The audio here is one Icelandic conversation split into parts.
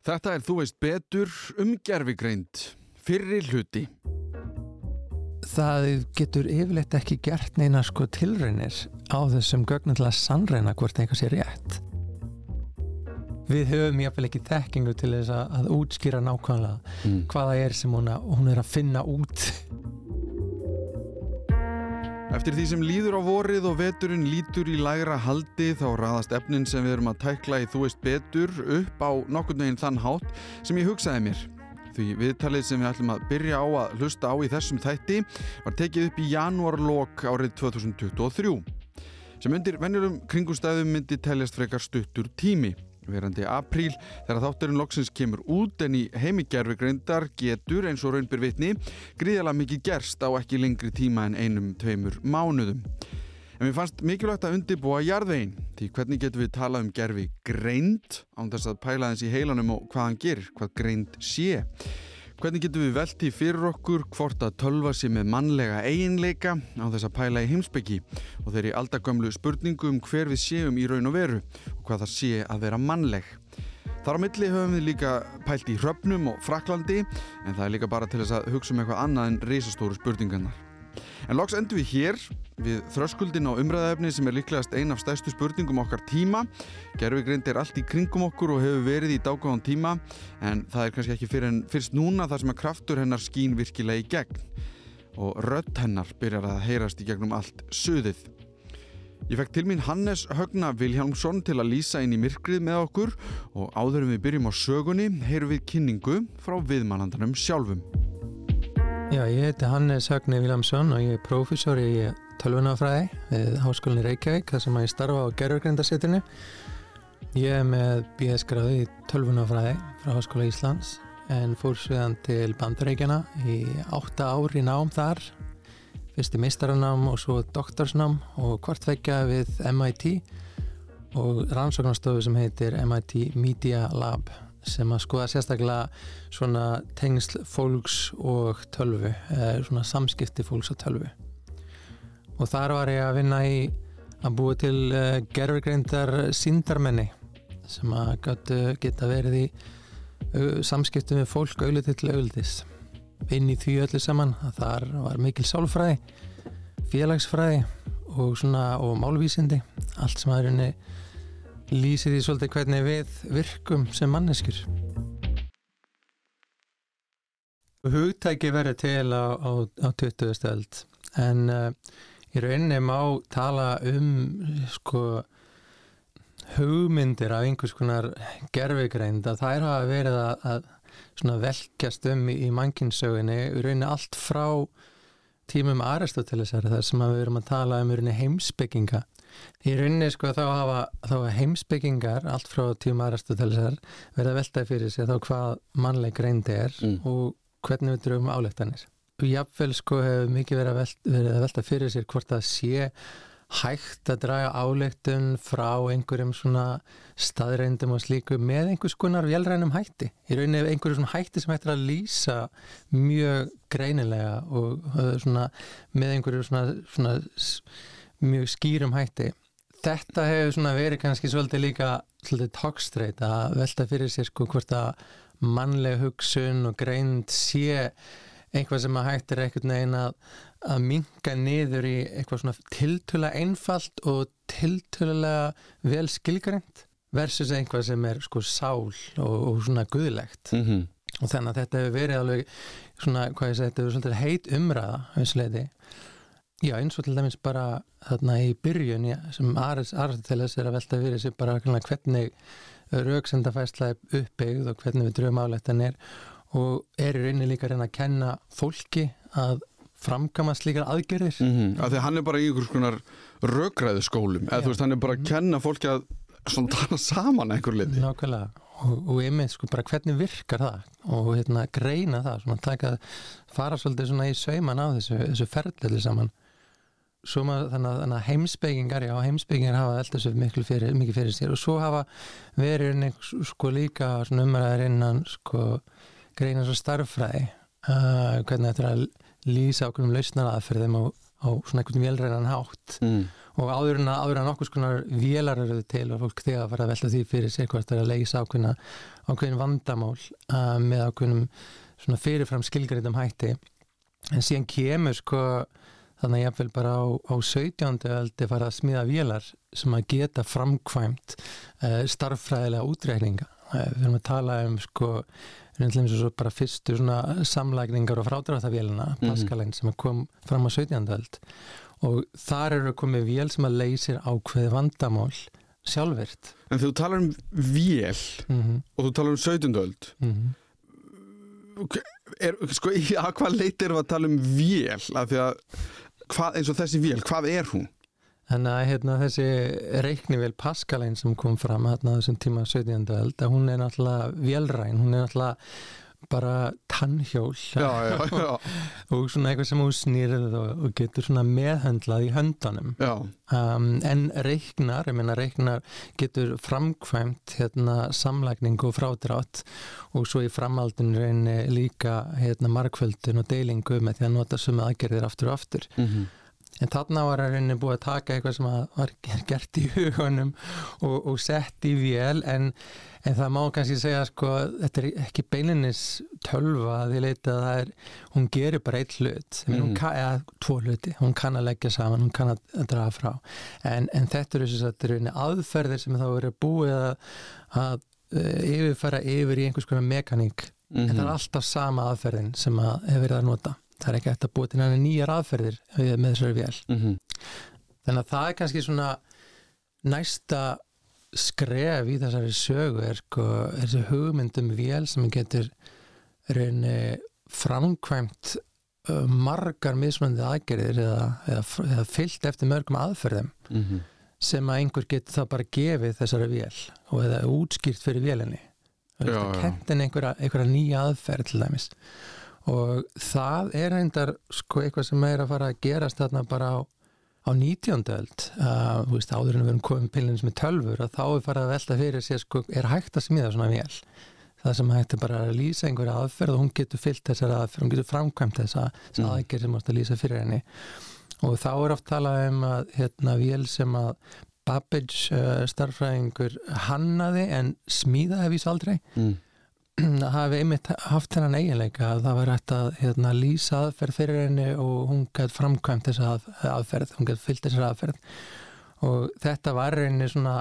Þetta er þú veist betur um gerfigreind, fyrri hluti. Það getur yfirleitt ekki gert neina sko tilraunir á þessum gögnum til að sannreina hvort eitthvað sé rétt. Við höfum jáfnvel ekki þekkingu til þess að, að útskýra nákvæmlega Mm. hvaða er sem hún, að, hún er að finna út. Eftir því sem líður á vorið og veturinn lítur í lægra haldi þá raðast efnin sem við erum að tækla í þú veist betur upp á nokkurn veginn þann hátt sem ég hugsaði mér. Því viðtalið sem við ætlum að byrja á að hlusta á í þessum þætti var tekið upp í janúarlok árið 2023 sem undir venjulegum kringustæðum myndi teljast frekar stuttur tími verandi apríl þegar þátturinn loksins kemur út en í heimigerfigreindar getur eins og raunbyr vitni gríðalega mikið gerst á ekki lengri tíma en einum, tveimur mánuðum. En mér fannst mikilvægt að undibúa jarðvegin því hvernig getum við talað um gerfi greind án þess að pæla þess í heilanum og hvað hann gerir, hvað greind sé. Hvernig getum við velti fyrir okkur hvort að tölva sé með mannlega eiginleika á þess að pæla í heimsbyggi og þeirri aldagömlu spurningu um hver við séum í raun og veru og hvað það sé að vera mannleg. Þar á milli höfum við líka pælt í hröfnum og Fraklandi en það er líka bara til þess að hugsa um eitthvað annað en reisastóru spurningarnar. En loks endur við hér við þröskuldin á umræðaefni sem er líklegast ein af stærstu spurningum okkar tíma. Gerfigreind er allt í kringum okkur og hefur verið í dágáðan tíma en það er kannski ekki fyrir en fyrst núna þar sem að kraftur hennar skín virkilega í gegn og rödd hennar byrjar að heyrast í gegnum allt suðið. Ég fekk til mín Hannes Högna Vilhjálmsson til að lýsa inn í myrkrið með okkur og áður en við byrjum á sögunni heyrum við kynningu frá viðmannandanum sjálfum. Já, ég heiti Hannes Högni Viljámsson og ég er prófessor í tölvunafræði við Háskólinni Reykjavík þar sem að ég starfa á gerðurgrindasettinu. Ég er með BS-gráði í tölvunafræði frá Háskóla Íslands en fór sviðan til Bandaríkjana í átta ári nám þar fyrst í meistaranám og svo doktorsnám og kvartveggja við MIT og rannsóknarstofu sem heitir MIT Media Lab sem að skoða sérstaklega svona tengsl fólks og tölvu, eða svona samskipti fólks og tölvu. Og þar var ég að vinna í að búa til uh, gerfugreindar síndarmenni sem að geta verið í samskiptum við fólk auðvitað til auðvitaðis inn í því öllu saman að þar var mikil sálfræði félagsfræði og svona og málvísindi allt sem að er henni lýsir því svolítið hvernig við virkum sem manneskjur hugtæki verið til á, á, á 20. stöld en uh, í rauninni má tala um sko hugmyndir af einhvers konar gerfigreind að þær hafa verið að, að velkjast um í, í mannkinsögunni í rauninni allt frá tímum Aristotelesar þar sem við erum að tala um heimsbygginga í rauninni sko þá hafa, þá hafa heimsbyggingar allt frá tímum Aristotelesar verið að veltaði fyrir sig þá hvað mannleg greind er Mm. og hvernig við dröfum álektanir og jafnvel sko hefur mikið verið að, velt, verið að velta fyrir sér hvort það sé hægt að draga áleiktun frá einhverjum svona staðreindum og slíku með einhvers konar velrænum hætti. Í rauninni einhverjum svona hætti sem hættir að lýsa mjög greinilega og svona með einhverju svona, svona mjög skýrum hætti. Þetta hefur svona verið kannski svolítið líka svolítið tókstreit að velta fyrir sér sko hvort að mannleg hugsun og greind sé eitthvað sem að hægt er einhvern veginn að, að minka niður í eitthvað svona tiltöla einfalt og tiltöla vel skilgreint versus einhvað sem er sko sál og, og svona guðlegt Mm -hmm. og þannig að þetta hefur verið alveg svona, hvað ég segi, þetta hefur svolítið heit umræða hausleiti já, eins og til dæmis bara þarna í byrjun já, sem Aristoteles er að velta fyrir sig bara hvernig rauksendafæsla er uppbyggð og hvernig við dröfum álættan er. Og er í rauninni líka að reyna að kenna fólki að framkama slíkar aðgerðir. Mm -hmm. Af því að hann er bara í einhvers konar rökræðu skólum. Eða þú veist, hann er bara að kenna fólki að svona tala saman að einhver liði Nákvæmlega. Og, og einmitt sko bara hvernig virkar það? Og hérna greina það svona taka, fara svolítið svona í sauman á þessu, þessu ferðlega saman svo maður þannig að, þannig að heimsbyggingar já heimsbyggingar hafa alltaf þessu miklu fyrir, mikið fyrir sér og svo hafa verið sko líka umræðar innan sko greina svo starffræði uh, hvernig þetta er að lýsa ákveðum lausnaraðferðum á, á svona einhvern velreinan hátt mm. og áður en að, nokkuð skonar vélar eru til og fólk þegar að fara að velta því fyrir sér hvort það er að leysa ákveðna, ákveðin vandamál uh, með ákveðinum svona fyrirfram skilgreitum hætti en síðan kemur sko þannig að jáfnvel bara á, á 17. öldi fara að smíða vélar sem að geta framkvæmt uh, starffræðilega útreikninga uh, við erum að tala um sko svo bara fyrstu svona samlækningar og frádráðavélina, Mhm. Pascalin sem kom fram á 17. öld og þar eru komið vél sem að leysir ákveði vandamál sjálfvirt En þú talar um vél mm -hmm. og þú talar um 17. öld er, sko, að hvað leit erum við að tala um vél af því að hvað, eins og þessi vél, hvað er hún? Þannig að hérna, þessi reiknivél Pascalin sem kom fram hérna, þessum tíma 17. öld að hún er náttúrulega vélræn, hún er náttúrulega bara tannhjól. Já, já, já, og svona eitthvað sem hún snýrið og, og getur svona meðhöndlað í höndanum um, en reiknar, ég meina reiknar getur framkvæmt hérna samlækning og frádrátt og svo í framaldinu reyni líka hérna markvöldun og deilingu með því að nota sumu aðgerðir aftur og aftur. Mm En þarna var að reyni búið að taka eitthvað sem var gert í hugunum og, og sett í vél en, en það má kannski segja sko þetta er ekki beilinnis tölva því leita að það er, hún gerir bara eitt hlut, mm. Mhm. kann, eða tvo hluti, hún kann að leggja saman, hún kann að, að draga frá en, en þetta eru þetta eru aðferðir sem þá eru búið að, að uh, yfirfara yfir í einhvers konar mekaník Mhm. en það er alltaf sama aðferðin sem að hefur verið að nota það er ekki eftir að búið til nýjar aðferðir með þessari vél Mhm. þannig að það er kannski svona næsta skref í þessari sögu er sko, þessi hugmyndum vél sem getur reyni framkvæmt uh, margar mismunandi aðgerðir eða, eða, eða fyllt eftir mörgum aðferðum Mhm. sem að einhver getur þá bara gefið þessari vél og eða útskýrt fyrir vélinni Já, já. kentin einhverja, einhverja nýja aðferð til dæmis og það er reyndar sko eitthvað sem er að fara að gerast þarna bara á, á 19. öld uh, þú veist, áður en við erum komið pillins með tölfur að þá er farið að velta fyrir sér sko, er hægt að smíða svona vél það sem hægt er bara að lýsa einhverja aðferð og hún getur fyllt þessar aðferð, hún getur framkvæmt þessa, Mm. aðgerð sem ást að lýsa fyrir henni og þá er oft talað um að hérna vél sem að Babbage uh, starffræðingur hannaði en smíðaði vís aldrei Mm. Hafi einmitt haft þennan eiginleika að það var hægt að hérna, lýsa aðferð fyrir henni og hún gætt framkvæmt þessa að, aðferð, hún gætt fyllt þessa aðferð og þetta var henni svona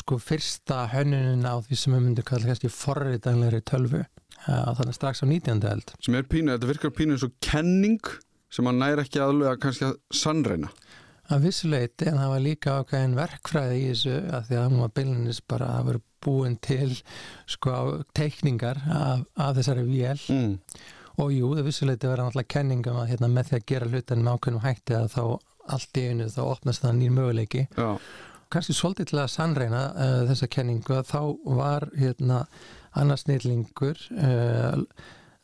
sko fyrsta hönnunin á því sem við myndum kalla kannski forritanlegri tölvu uh, þannig strax á 19. eld sem er pínu, þetta virkar pínu eins og kenning sem hann næri ekki aðlega kannski að sannreina að vissuleiti en það var líka ákveðin verkfræði í þessu að því að hún var byllinis bara að vera búin til sko teikningar af, af þessari vél. Mm. og jú, það vissuleiti vera náttúrulega kenningum að hérna, með því að gera hlutin með ákveðnum hætti að þá allt í einu þá opnast það nýr möguleiki. Já, kannski svolítið til að sannreina uh, þessa kenningu að þá var hérna annars nýrlingur uh,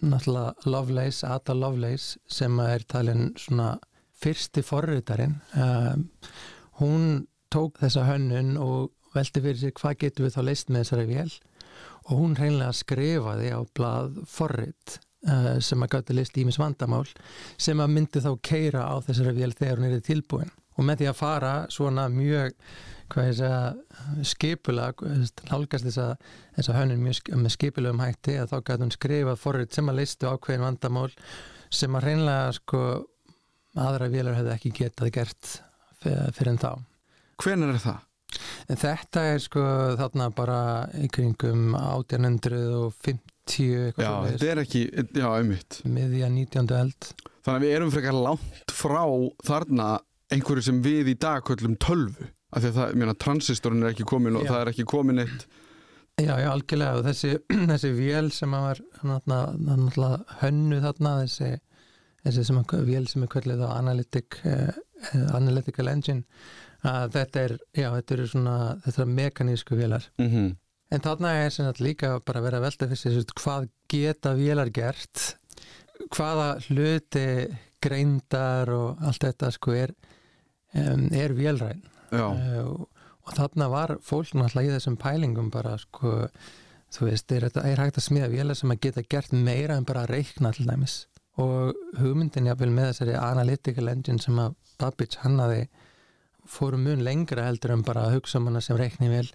náttúrulega Lovelace, Ada Lovelace sem er talin svona fyrsti forritarinn uh, hún tók þessa hönnun og velti fyrir sér hvað getur við þá leist með þessari vél og hún hreinlega skrifaði á blað forrit uh, sem að gæti list ímis vandamál sem að myndi þá keira á þessari vél þegar hún er tilbúin og með því að fara svona mjög hvað ég segja skipula, nálgast þessa, þessa hönnun mjög sk- með skipulum hætti að þá gæti hún skrifað forrið sem að listu ákveðin vandamál sem að reynlega sko aðra vélar hefði ekki getað gert fyrir, en þá. hvenær er það? En þetta er sko þarna bara í kringum 1850 eitthvað Já, svoleiðis, þetta er ekki, já, einmitt miðja 19. eld. Þannig að við erum frekar langt frá þarna einhverju sem við í dag köllum tölvu af því að það, meina, transistorinn er ekki komin og Já. það er ekki komin eitt Já, já, algjörlega og þessi, þessi vél sem var náttúrulega hönnu þarna þessi, þessi sem vél sem er á analytic, uh, analytical engine að þetta er, já, þetta eru svona þetta eru mekanísku vélar. Mm -hmm. en þarna er sem sagt líka bara að vera að velta sem sagt, hvað geta vélar gert? Hvaða hluti greindar og allt þetta sko er um, er vélræn? Uh, og, og þarna var fólk náttúrulega í þessum pælingum bara sko þú veist, er, þetta- er hægt að smíða vélar sem að geta gert meira en bara að reikna til dæmis? Og hugmyndin jáfnvel með þessari analytical engine sem að Babbage hannaði fórum mun lengra heldur en bara að hugsa um hana sem reikni vel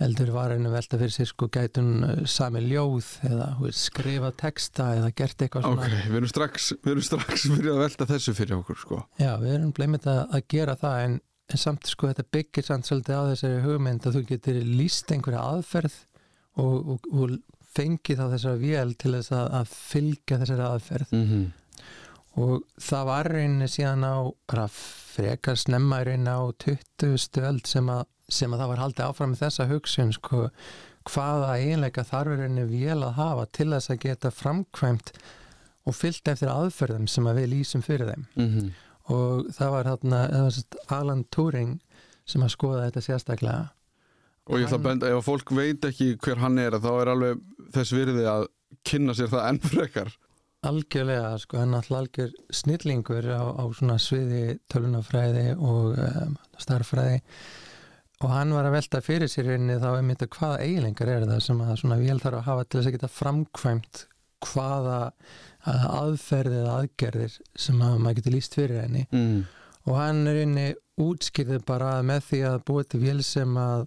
heldur var henni velta fyrir sér sko gætun sami ljóð eða skrifa texta eða gert eitthvað svona. Ok, við erum strax, við erum strax fyrir að velta þessu fyrir okkur sko. Já, við erum bleimit að, að gera það en, en samt sko þetta byggir samt svolítið á þessari hugmynd að þú getur líst einhverja aðferð og, og, og fengið á þessari vél til þess að, að fylgja þessari aðferð. Mm -hmm og það var reyni síðan á frekar snemma reyni á 20. stöld sem að, sem að það var haldið áfram með þessa hugsun sko, hvaða einleika þarf reyni vel að hafa til þess að geta framkvæmt og fyllt eftir aðferðum sem að við lýsum fyrir þeim mm -hmm. og það var hérna Alan Turing sem að skoða þetta sérstaklega og ég ætla að benda, ef fólk veit ekki hver hann er þá er alveg þess virði að kynna sér það enn frekar Algjörlega, sko, hann er alltaf algjör snillingur á, á svona sviði tölunafræði og um, starffræði og hann var að velta fyrir sér einni þá er myndið hvaða eiginlengar er það sem að svona vél þarf að hafa til þess að geta framkvæmt hvaða aðferðið aðgerðir sem að maður getur líst fyrir henni mm. Og hann er einni útskýrðið bara með því að búið til vél sem að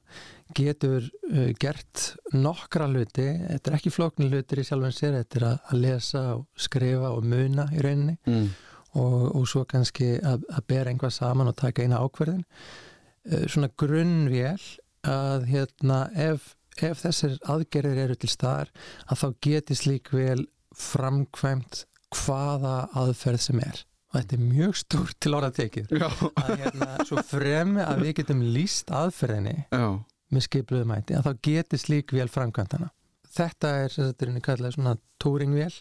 getur uh, gert nokkra hluti, þetta er ekki flóknir hlutir í sjálfum sér, þetta er að, að lesa og skrifa og muna í rauninni. Mm. og, og svo kannski að, að bera einhvað saman og taka eina ákverðin uh, svona grunnvél að hérna ef, ef þessir aðgerðir eru til staðar að þá geti slík vel framkvæmt hvaða aðferð sem er og þetta er mjög stórt til orða tekið. Að hérna svo fremi að við getum líst aðferðinni Já. með skipluðu mæti að þá geti slík vél framkvæmtana. Þetta er sérstaklega kallað svona túringvél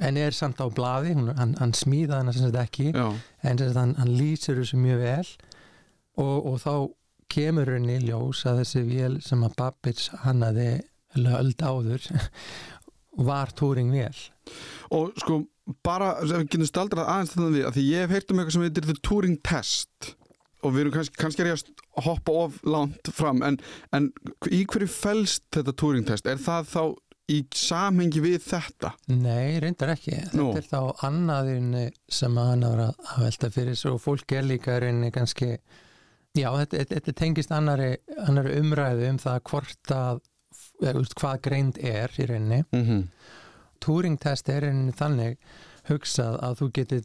en er samt á bladi, hann, hann smíða hann sérstaklega ekki Já. en sérstaklega hann, hann lýsir þessu mjög vel. Og, og þá kemur henni ljós að þessi vél sem að Babbage hannaði öll áður var túringvél. Og sko bara, ef við getum staldrað aðeins þetta við, að því ég hef heyrt um eitthvað sem heitir the Turing Test og við erum kannski, kannski er ég að hoppa of langt fram en, en í hverju fælst þetta túringtest? Er það þá í samhengi við þetta? Nei, reyndar ekki. Nú. Þetta er þá annaðinni sem hann ára að velta fyrir svo fólk er líka reyni kannski já, þetta, þetta tengist annari, annari umræðu um það hvort að hvað greind er í reyni. Mm -hmm. Túringtest er reyni þannig hugsað að þú getur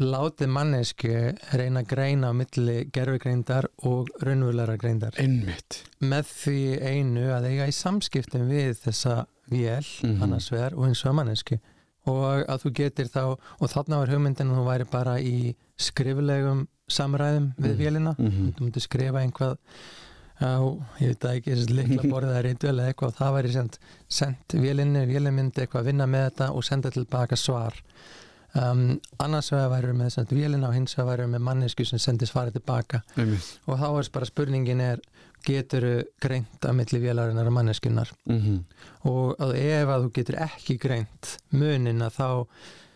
látið mannesku reyna að greina á milli gerfugreindar og raunvöldara greindar Einmitt. með því einu að eiga í samskiptum við þessa vél mm -hmm. annars vegar og eins og mannesku og að þú getur þá og þarna var hugmyndin að þú væri bara í skriflegum samræðum við Mhm. vélina Mm -hmm. þú myndir skrifa einhvað á, ég veit það ekki, líkla borðið að reyndu eða eitthvað það væri sendt, sendt vélinni, vélin myndi eitthvað að vinna með þetta og senda tilbaka svar um, annars vegar væri með sendt vélina og hins vegar væri með mannesku sem sendi svarið tilbaka Einmitt. og þá er bara spurningin er getur greint að milli vélarinnar og manneskunar Mm -hmm. og að ef að þú getur ekki greint munin að þá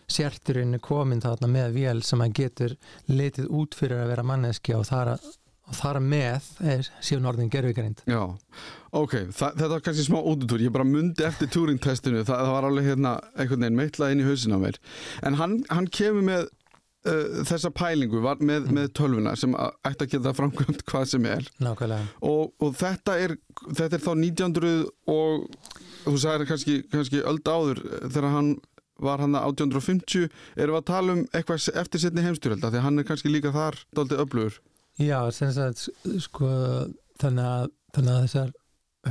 sérturinn komin þarna með vél sem að getur litið út fyrir að vera manneski og þar, að, þar með er síðan orðin gerfigreind Já, ok, Þa, þetta var kannski smá útutúr, ég bara mundi eftir túringtestinu, það, það var alveg hérna einhvern veginn meitlað inn í hausin á mér. En hann, hann kemur með uh, þessa pælingu, var með, með tölvuna sem ætti að geta framkvæmt hvað sem er. Nákvæmlega. Og, og þetta, er, þetta er þá 1900 og þú sagðir kannski, kannski öld áður þegar hann var hann að 1850 erum við að tala um eitthvað eftir setni heimstyrölda því hann er kannski líka þar daldið öflugur Já, sagt, sko, þannig að, þannig að þessar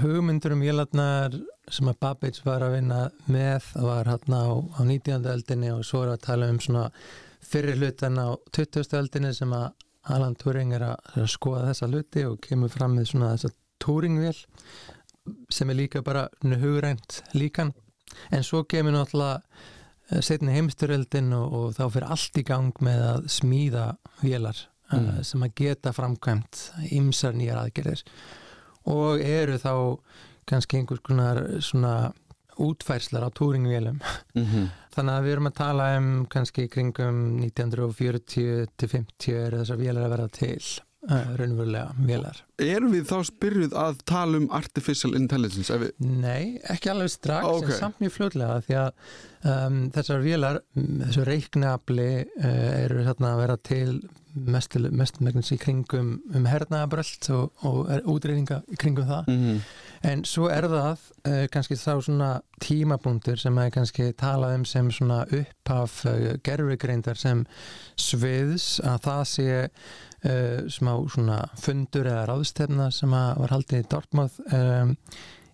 hugmyndur um vélarnar sem að Babbage var að vinna með var hann á, á 19. öldinni og svo er að tala um svona fyrir hlutan á 20. öldinni sem að Alan Turing er að, er að skoða þessa hluti og kemur fram með svona þessa Turingvél sem er líka bara hugrænt líkan en svo kemur náttúrulega setni heimsturöldin og, og þá fyrir allt í gang með að smíða vélar Mm. uh, sem að geta framkvæmt ymsar nýjar aðgerðir og eru þá kannski einhvers konar svona útfærslar á túringvélum mm -hmm. þannig að við erum að tala um kannski kringum 1940 til 50 er þessar vélar að verða til uh, raunverulega vélar Erum við þá spyrjuð að tala um artificial intelligence? Við... Nei, ekki alveg strax Ok. en samt mjög fljótlega því að um, þessar vélar, þessu reiknafli uh, eru þarna að vera til mestmægnins í kringum um hernaðabröld og, og útreyninga í kringum það mm -hmm. en svo er það uh, kannski þá svona tímabúndur sem er kannski talað um sem svona upphaf uh, gerfugreindar sem sviðs að það sé smá svona fundur eða ráðstefna sem var haldið í Dortmouth um,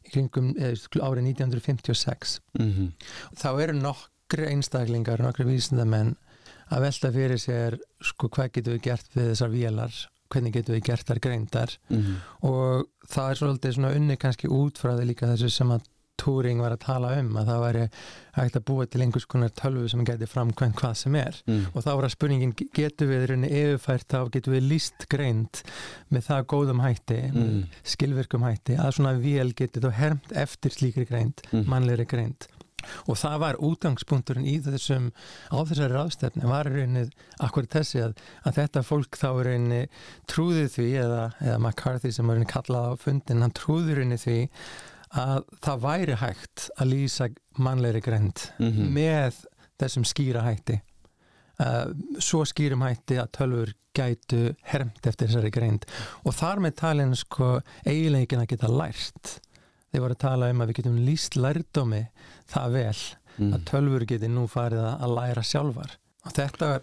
í kringum árið 1956 mm -hmm. þá eru nokkri einstaklingar, nokkri vísindamenn að velta fyrir sér sko hvað getur við gert við þessar vélar hvernig getur við gert þar greindar mm -hmm. og það er svolítið unni kannski útfraði líka þessu sem að Turing var að tala um að það væri hægt að búa til einhvers konar tölvu sem getur framkvæmt hvað sem er mm. og þá var að spurningin getur við rauninni yfirfært þá getur við líst greind með það góðum hætti Mm. skilvirkum hætti að svona vél getur þá hermt eftir slíkri greind Mm. mannlegri greind og það var útgangspunkturinn í þessum á þessari ráðstefni var í rauninni akkur þessi að, að þetta fólk þá í rauninni trúði því eða, eða McCarthy sem var í rauninni kallað á fundin hann trúði í rauninni því að það væri hægt að lýsa mannlegri greind Mhm. með þessum skýra hætti. Uh, svo skýrum hætti að tölfur gætu hermt eftir þessari greind. Og þar með talin sko eiginleikin að geta lært. Þeir voru að tala um að við getum líst lærdómi það vel Mm. að tölfur geti nú farið að læra sjálfar. Og þetta var,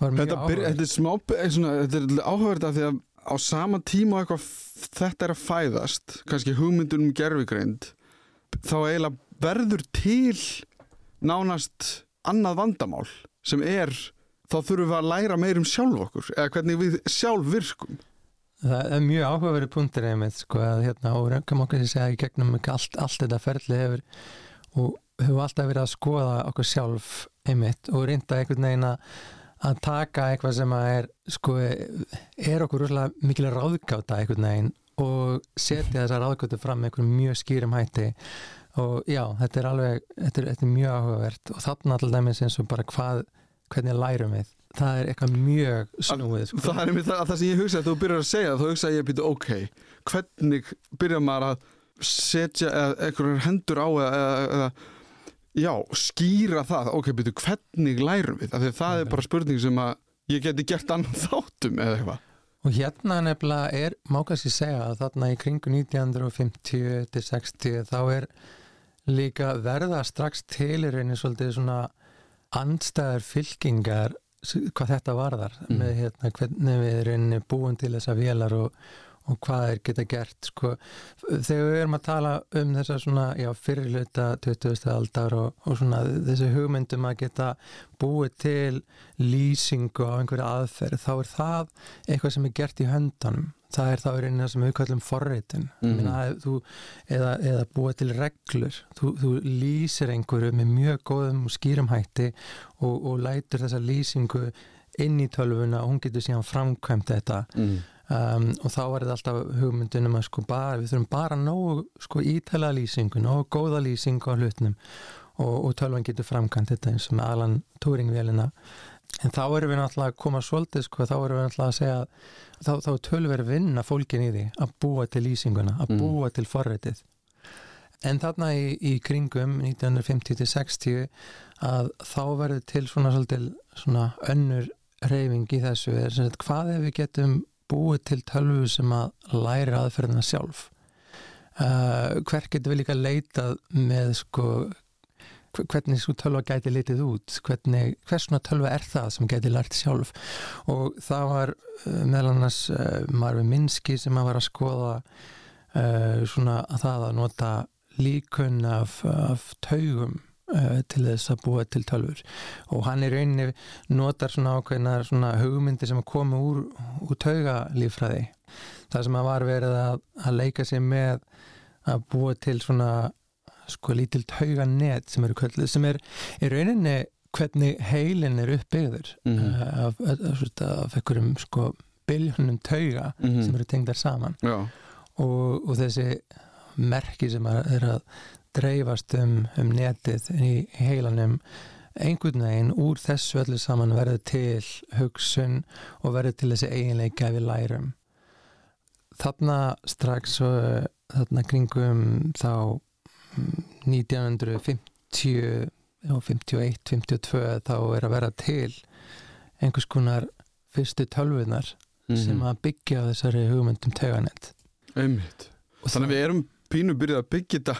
var mjög Þetta, byr, þetta er smá eh, er áhugavert af því að á sama tíma eitthvað þetta er að fæðast kannski hugmyndun um gerfigreind þá eiginlega verður til nánast annað vandamál sem er þá þurfum við að læra meir um sjálf okkur eða hvernig við sjálf virkum. Það er mjög áhugaverið punktur einmitt sko að hérna og röngum okkur sem segja í gegnum allt, allt þetta ferli hefur og hefur alltaf verið að skoða okkur sjálf einmitt og reynda einhvern veginn að að taka eitthvað sem er sko er okkur rosalega mikil ráðgáta einhvern veginn og setja þessa ráðgátu fram með einhverjum mjög skýrum hætti. Og já, þetta er alveg þetta er, þetta er mjög áhugavert. Og þarna alltaf dæmis eins og bara hvað hvernig lærum við? Það er eitthvað mjög snúið sko. það er einmitt það, það sem ég hugsa að þú byrjar að segja þá hugsa ég að býta ok hvernig byrjar maður að setja einhverjar hendur á eða, eða já, skýra það ok, býtu, hvernig lærum við af því að það er bara spurning sem að ég geti gert annan þáttum eða eitthvað Og hérna nefnilega er, má kannski segja að þarna í kringu 1950 til 60 þá er líka verða strax til í rauninni svolítið svona andstæðar fylkingar hvað þetta varðar Mm. með hérna hvernig við rauninni búum til þessa vélar og, og hvað er geta gert sko. þegar við erum að tala um þessa svona, já, fyrirluta 20. aldar og, og svona þessi hugmyndum að geta búið til lýsingu á einhverja aðferð þá er það eitthvað sem er gert í höndanum það er þá rauninni það sem við kallum forritin Mhm. mm. þú, eða, eða búið til reglur þú, þú lýsir einhverju með mjög góðum og skýrum hætti og, og lætur þessa lýsingu inn í tölvuna og hún getur síðan framkvæmt þetta mm. Um, og þá er þetta alltaf hugmyndunum að sko bara, við þurfum bara nógu sko ítala lýsingu, nógu góða lýsingu á hlutnum og, og tölvan getur framkvæmt þetta eins og með Alan Turing-vélina en þá erum við náttúrulega að koma svolítið sko, þá erum við náttúrulega að segja þá, þá er tölver vinna fólkin í því að búa til lýsinguna, að Mm. búa til forritið en þarna í, í kringum 1950-60 að þá verður til svona svolítið svona önnur reyfing í þessu er hvað ef við getum búið til tölvu sem að læra aðferðina sjálf. Uh, hver getur við líka leitað með sko hver- hvernig svo tölva gæti litið út? Hvernig, hvers svona tölva er það sem gæti lært sjálf? Og það var uh, meðal annars uh, Marvin Minsky sem að var að skoða uh, svona að það að nota líkun af, af taugum til þess að búa til tölfur og hann í rauninni notar svona ákveðnar svona hugmyndir sem að koma úr, úr taugalífræði það sem að var verið að, að leika sér með að búa til svona sko lítil tauganet sem eru kölluð sem er í rauninni hvernig heilin er uppbyggður Mhm. uh, af, af, af, einhverjum sko biljónum tauga Mhm. sem eru tengdar saman og, og þessi merki sem er að dreifast um, um netið í heilanum einhvern veginn úr þessu öllu saman verður til hugsun og verður til þessi eiginleika við lærum þarna strax þarna kringum þá mm, 1950 og 51, 52 þá er að vera til einhvers konar fyrstu tölvunar Mhm. sem að byggja þessari hugmyndum Einmitt. Þannig að við erum pínu byrjað að byggja þetta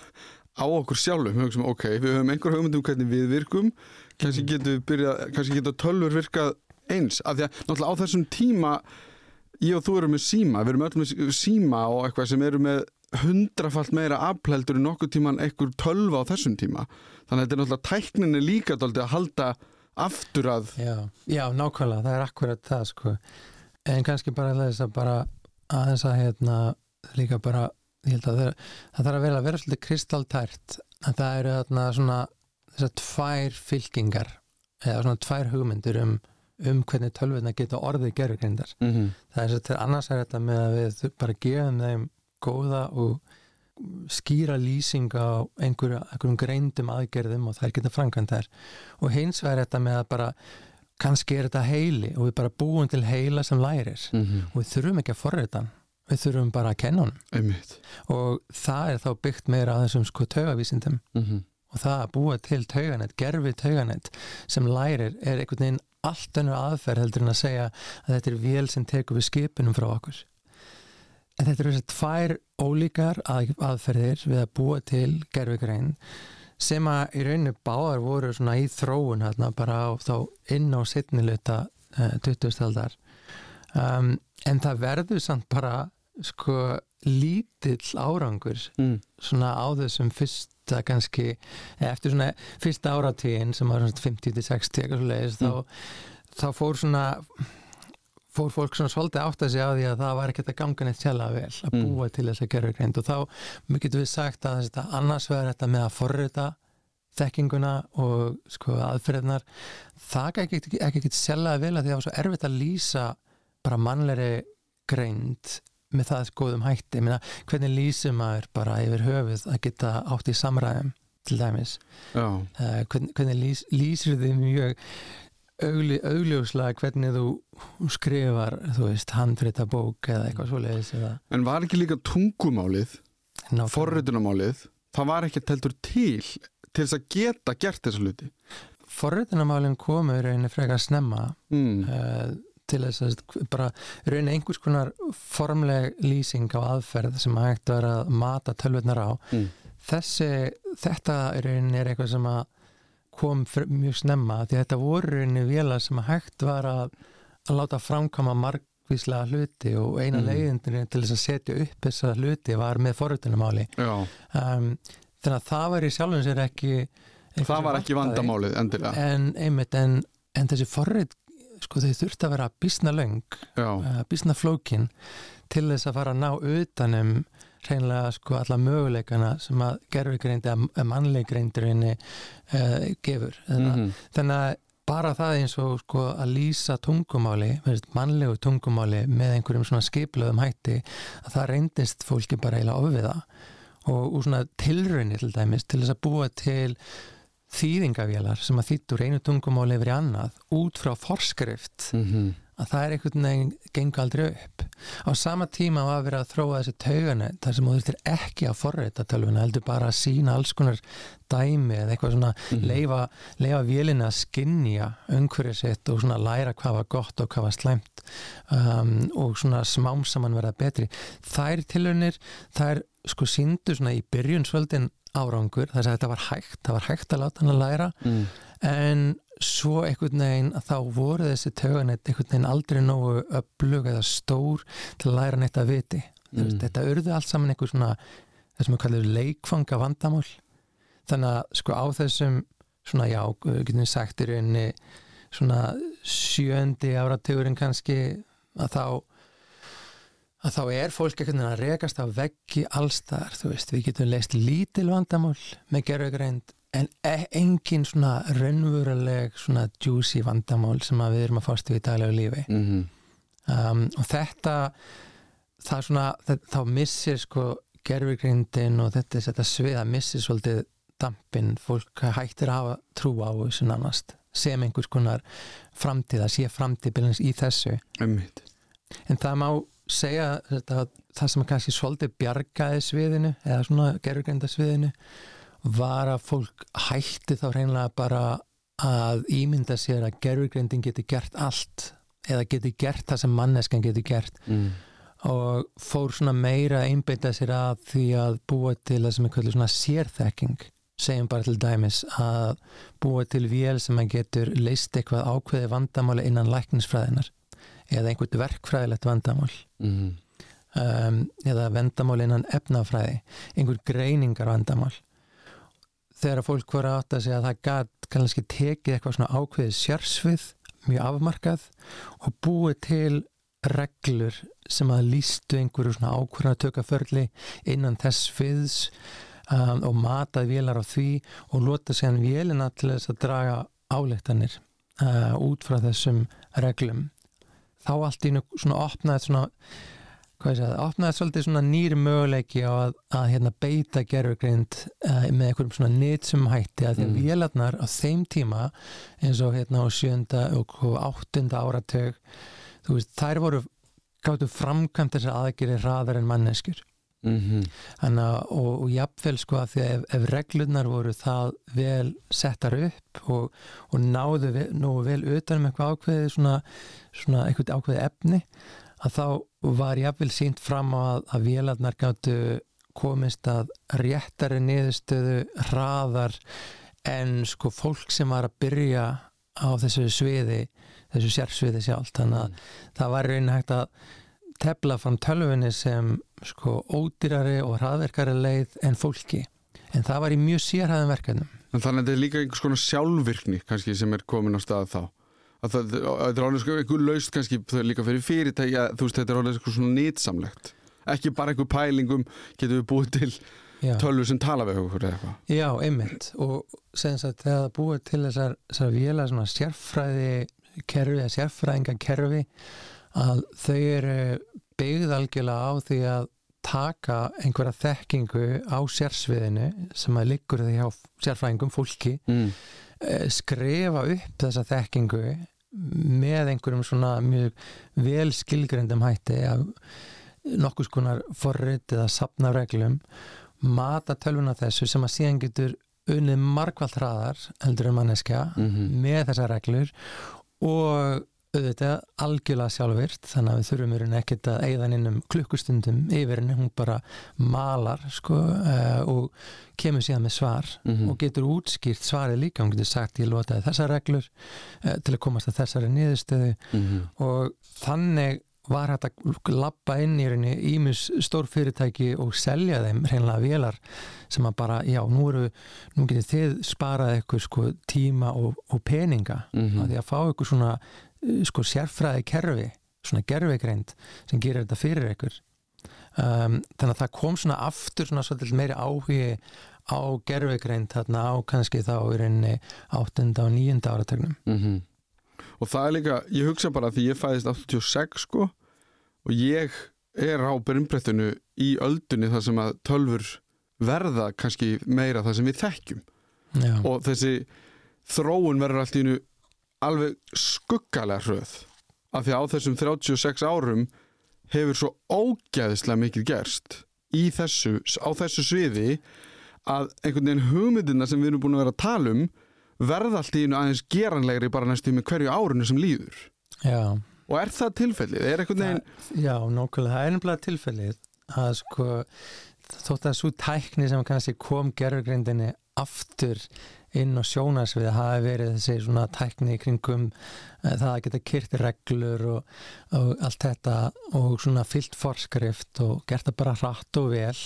á okkur sjálfum, hugsaum, ok, við höfum einhver hugmynd um hvernig við virkum, kannski byrjað, kannski geta tölvur virkað eins, af því að náttúrulega á þessum tíma, ég og þú erum með síma, við erum öll með síma og eitthvað sem eru með hundrafalt meira afpleldur en nokkuð tíman einhver tölva á þessum tíma, þannig að þetta er náttúrulega tækninni líka dálítið að halda aftur að, Já, já, nákvæmlega, það er akkurat það sko. en kannski bara þess að bara aðeins að hérna líka bara, ég held að það, þarf að vera að vera svolítið kristaltært að það eru þarna svona þessar tvær fylkingar eða svona tvær hugmyndir um, um hvernig tölvuna geta orðið gerðugrindar mm -hmm. það er svo til annars er þetta með að við bara gefum þeim góða og skýra lýsing á einhverju, einhverjum greindum aðgerðum og þær geta framkvæmt þær. Og hins vegar er þetta með að bara kannski er þetta heili og við bara búum til heila sem lærir. Og við þurfum ekki að forrita hann við þurfum bara að kenna einmitt, og það er þá byggt meira að þessum sko taugavísindum mm -hmm. og það að búa til tauganett, gerfi tauganett sem lærir er einhvern veginn allt önnur aðferð heldur en að segja að þetta er vél sem tekur við skipunum frá okkur en þetta eru þessar tvær ólíkar að, aðferðir við að búa til gerfigrein sem að í rauninu báðar voru svona í þróun hérna bara á, þá inn á setniluta uh, 20. aldar um, en það verður samt bara sko lítill árangur mm. svona á þessum fyrsta kannski, eftir svona fyrsta áratíðin sem var svona 50-60 eitthvað svo leiðis, Mm. þá, þá fór svona fór fólk svona svolítið átt að segja á því að það var ekkert að ganga neitt sjálfa vel að Mm. búa til þess að gera greind og þá getum við sagt að þetta annars vegar þetta með að forrita þekkinguna og sko aðferðnar það ekki ekki sjálfa vel að því að það var svo erfitt að lýsa bara mannlegri greind með það skoðum hætti, ég meina hvernig lýsum maður bara yfir höfuð að geta átt í samræðum til dæmis? Uh, hvernig, hvernig lýs, lýsir þið mjög augli, augljóslega hvernig þú skrifar þú veist, handrita bók eða eitthvað svoleiðis eða? En var ekki líka tungumálið forritunamálið, það var ekki teltur til til þess að geta gert þessa hluti? Forritunarmálinn komu í rauninni frekar snemma. Mm. uh, til þess að bara rauninni einhvers konar formleg lýsing á aðferð sem hægt var að mata tölvurnar á Mm. þessi, þetta rauninni er eitthvað sem að kom mjög snemma því að þetta voru í rauninni vélar sem að hægt var að, að láta framkama margvíslega hluti og eina Mm. mm. leiðindin til þess að setja upp þessa hluti var með forritunamáli já, um, þannig að það var í sjálfum sér ekki það var ekki vandamálið endilega en einmitt en, en þessi forrit sko þau þurfti að vera bísna löng uh, bísna flókin til þess að fara að ná utanum hreinlega sko alla möguleikana sem að gerfigreind eða mannleikreindurinn uh, gefur. Þannig, mm mm þannig að bara það eins og sko að lýsa tungumáli mannlegu tungumáli með einhverjum svona skiplöðum hætti að það reyndist fólki bara eiginlega ofviða. Og úr svona tilraunir til dæmis til þess að búa til þýðingavélar sem að þýttur einu tungumáli yfir í annað út frá forskrift -hmm. að það er einhvern veginn gengur aldrei upp á sama tíma var verið að þróa þessi tauganu þar sem þú þurftir ekki að forrita tölvuna heldur bara að sína alls konar dæmi eða eitthvað svona Mhm. leifa, leifa vélinni að skinja umhverju sitt og svona læra hvað var gott og hvað var slæmt um, og svona smám saman verða betri þær tilhörnir, þær sko síndu svona í byrjun svöldin árangur, þess að þetta var hægt það var hægt að láta hann að læra mm. en svo einhvern veginn þá voru þessi tauganett einhvern veginn aldrei nógu öflug eða stór til að læra neitt að viti Mm. þetta urðu allt saman einhver svona þessum að kallar leikfanga vandamál þannig að sko á þessum svona já, við getum sagt í rauninni svona sjöndi áratugurinn kannski að þá að þá er fólk veginn að rekast á veggi allstaðar, þú veist, við getum leist lítil vandamál með gerðugreind en e engin svona raunveruleg svona juicy vandamál sem að við erum að fást við í daglegu lífi. Mm um, og þetta það svona, það, þá missir sko gerfugreindin og þetta, þetta sviða missir svolítið dampin, fólk hættir að hafa trú á þessu nánast sem einhvers konar framtíð að sé framtíð í þessu. Einmitt. en það má segja þetta, það sem kannski svolítið bjargaði sviðinu eða svona gerfugreinda sviðinu var að fólk hætti þá reynlega bara að ímynda sér að gerfugreindin geti gert allt eða getur gert það sem manneskan getur gert. Mm. og fór svona meira að einbeita sér að því að búa til það sem er kvöldur svona sérþekking. Segjum bara til dæmis að búa til vél sem að getur leist eitthvað ákveði vandamáli innan læknisfræðinar eða einhvert verkfræðilegt vandamál. Mm. um, eða vandamál innan efnafræði einhver greiningar vandamál þegar fólk voru að átta sig að það gæt kannski tekið eitthvað svona ákveðið sérsvið mjög afmarkað og búið til reglur sem að lístu einhverju svona ákveðna tökaförli innan þess fiðs um, og matað vélar á því og lota sér vélina til þess að draga áleiktanir uh, út frá þessum reglum þá allt í svona opnaði svona hvað ég segja, opnaði svolítið svona nýri möguleiki á að, að hérna, beita gerfugrind uh, með einhverjum svona nýtsum hætti að því að Mm. vélarnar á þeim tíma eins og hérna á sjönda og áttunda áratug þú veist, þær voru gáttu framkvæmt þessar aðgeri hraðar en manneskjur Mm Þannig að, og, og jafnvel sko að því að ef, ef reglurnar voru það vel settar upp og, og náðu ve, nógu vel utanum eitthvað ákveði svona, svona eitthvað ákveði efni að þá var jafnvel sínt fram að, að vélarnar gáttu komist að réttari niðurstöðu hraðar en sko fólk sem var að byrja á þessu sviði þessu sérsviði sjálf þannig að það var raunin hægt að tefla fram tölfunni sem sko ódýrari og hraðverkari leið en fólki. En það var í mjög sérhæðum verkefnum. En þannig að þetta er líka einhvers konar sjálfvirkni kannski sem er komin á stað þá. Að það, það er alveg sko einhver laust kannski líka fyrir fyrirtæki að þú veist þetta er alveg eitthvað svona nýtsamlegt ekki bara einhver pælingum getum við búið til Já, tölvu sem tala við okkur eða eitthvað? Já einmitt. Og sagt þegar það búið til þessar, þessar vélar svona sérfræði kerfi eða sérfræðinga kerfi að þau eru byggð algjörlega á því að taka einhverja þekkingu á sérsviðinu sem að liggur því hjá sérfræðingum fólki mm. eh, skrifa upp þessa þekkingu með einhverjum svona mjög vel skilgrendum hætti af nokkus konar forrit eða sapna reglum mata tölvuna þessu sem að síðan getur unnið margvalt hraðar heldur en manneskja Mm með þessar reglur og auðvitað algjörlega sjálfvirt þannig að við þurfum rauninni ekkert að eigðan inn um klukkustundum yfir henni, hún bara malar sko uh, og kemur síðan með svar Mhm. og getur útskýrt svarið líka, hún getur sagt ég lotaði þessar reglur uh, til að komast að þessari niðurstöðu Mhm. og þannig var hægt að lappa inn í rauninni ímus stór fyrirtæki og selja þeim hreinlega vélar sem að bara, já, nú eru nú getið þið sparað eitthvað sko tíma og, og peninga Mhm. að því að fá eitthvað svona sko sérfræði kerfi, svona gerfigreind sem gerir þetta fyrir ykkur. Um, þannig að það kom svona aftur svona svolítið meiri áhugi á gerfigreind þarna á kannski þá í rauninni áttunda og níunda áratögnum Mhm. og það er líka, ég hugsa bara því ég fæðist 86 sko og ég er á brimbrettinu í öldunni þar sem að tölfur verða kannski meira það sem við þekkjum. Já, og þessi þróun verður allt í einu alveg skuggalega hröð af því að á þessum 36 árum hefur svo ógæðislega mikið gerst í þessu, á þessu sviði að einhvern veginn hugmyndina sem við erum búin að vera að tala um verða allt í einu aðeins geranlegri bara næstu með hverju árunu sem líður. Já. Og er það tilfellið? Er veginn Já, nákvæmlega, það er ennblega tilfellið að sko þótt að svo tækni sem kannski kom gerðurgrindinni aftur inn á sjónarsvið hafi verið þessi svona tækni kringum eh, það að geta kyrt reglur og, og allt þetta og svona fyllt forskrift og gert það bara hratt og vel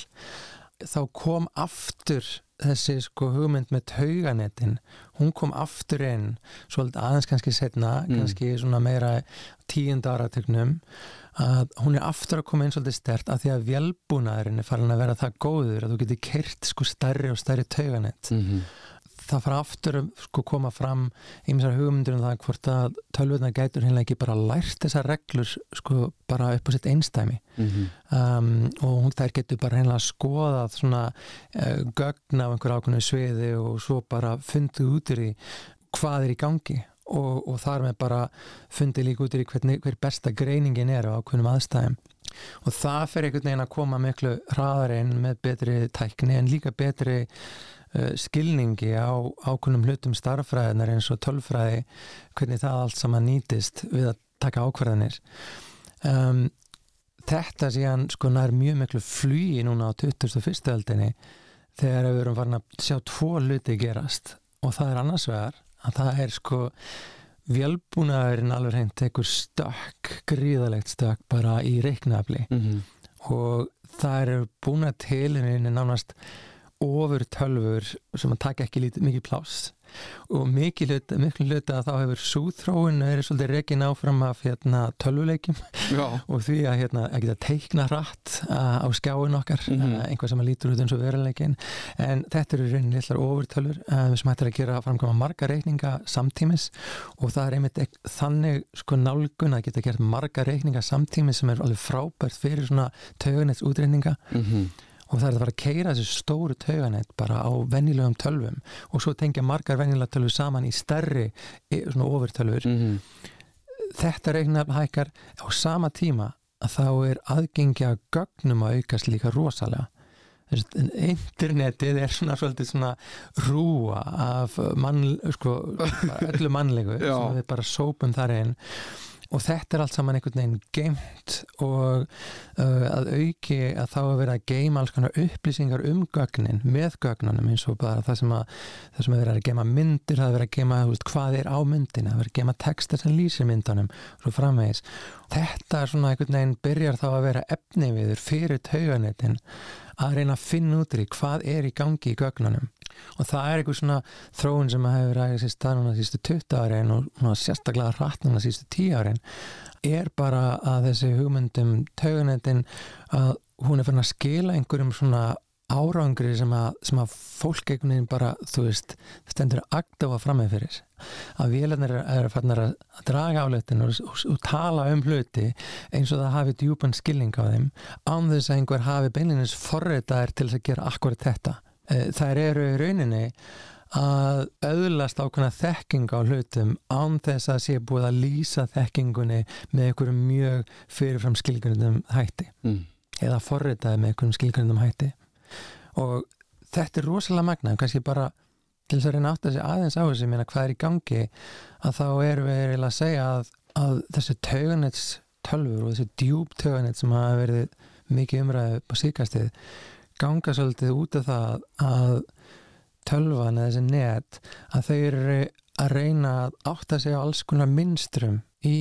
þá kom aftur þessi sko hugmynd með tauganetin hún kom aftur inn svolítið aðeins kannski setna Mm. kannski svona meira tíunda áratögnum að hún er aftur að koma inn svolítið stert af því að vélbúnaðurinn er farin að vera það góður að þú getur kert sko stærri og stærri tauganett mm -hmm. Það fara aftur sko koma fram ýmsar hugmyndur um það hvort að tölvurnar gætur hérna ekki bara lært þessar reglur sko bara upp á sitt einstæmi um, og hún þær getur bara hérna skoðað svona uh, gögn af einhver ákveðnu sviði og svo bara fundið út í hvað er í gangi og, og þar með bara fundið líka út í hvernig, hver besta greiningin er á ákveðnum aðstæðum. Og það fer einhvern veginn að koma miklu hraðar inn með betri tækni en líka betri skilningi á ákveðnum hlutum starffræðinar eins og tölfræði hvernig það allt saman nýtist við að taka ákvarðanir um, þetta síðan sko nær mjög miklu flugi núna á 2001. öldinni þegar við erum farin að sjá tvo hluti gerast og það er annars vegar að það er sko vélbúnaðurinn alveg hreint tekur stökk, gríðalegt stökk bara í reiknafli mm -hmm. og það eru búin að tilinni nánast ofur tölfur sem að taka ekki lítið mikið pláss. Og mikið hluta, miklu hluta að þá hefur súþróun verið svolítið reygin áfram af hérna, tölvuleikjum. Og því að, hérna, að geta teikna rætt á skjáin okkar mm -hmm. einhvað sem að lítur út eins og veruleikin en þetta eru reynin lillar ofurtölfur uh, sem hættir að gera framkvæma marga reikninga samtímis. Og það er einmitt þannig sko nálgun að geta gert marga reikninga samtímis sem er alveg frábært fyrir svona tögunets útreikninga. Mm -hmm og það er að fara að keira þessu stóru tauganett bara á vennilegum tölvum. Og svo tengja margar vennilega tölvur saman í stærri svona ofurtölfur mm -hmm. þetta reikna hækkar á sama tíma að þá er aðgengja gögnum að aukast líka rosalega. Internetið er svona svolítið svona rúa af mann, sko, öllu mannlegu sem við bara sópum þar einn og þetta er allt saman einhvern veginn geimt og uh, að auki að þá að vera að geima alls konar upplýsingar um gögnin með gögnunum eins og bara það sem að það sem að vera að geima myndir, það að vera að geima hvað er á myndina, að vera að geima texta sem lýsir myndunum svo framvegis. Þetta er svona einhvern veginn byrjar þá að vera efni viður fyrir tauganetin að reyna að finna út í hvað er í gangi í gögnunum. Og það er einhver svona þróun sem hefur ræðið sér stað núna sístu 20 árin og sérstaklega hratt núna sístu 10 árin er bara að þessi hugmyndum tauganetin að hún er fyrir að skila einhverjum svona árangri sem að, sem að fólk einhvern veginn bara, þú veist stendur að agdafa fram með fyrir. Að vélarnir er farin að draga áleitin og, og, og tala um hluti eins og það hafi djúpan skilning á þeim án þess að einhver hafi beinleginnins forritaðir til að gera akkurat þetta. Eh, þær eru í rauninni að auðlast ákveðna þekking á hlutum án þess að sé búið að lýsa þekkingunni með einhverjum mjög fyrirfram skilgjörnum hætti. Mm. eða forritaði með einhverjum skilgjörnum hætti og þetta er rosalega magna, kannski bara til þess að reyna átt að segja aðeins á þessu minna hvað er í gangi að þá erum við eiginlega að segja að, að þessi tauganets tölfur og þessi djúb tauganet sem hafa verið mikið umræðið á síkastið ganga svolítið út af það að tölvan eða þessi net að þau eru að reyna að átta sig á alls konar minnstrum í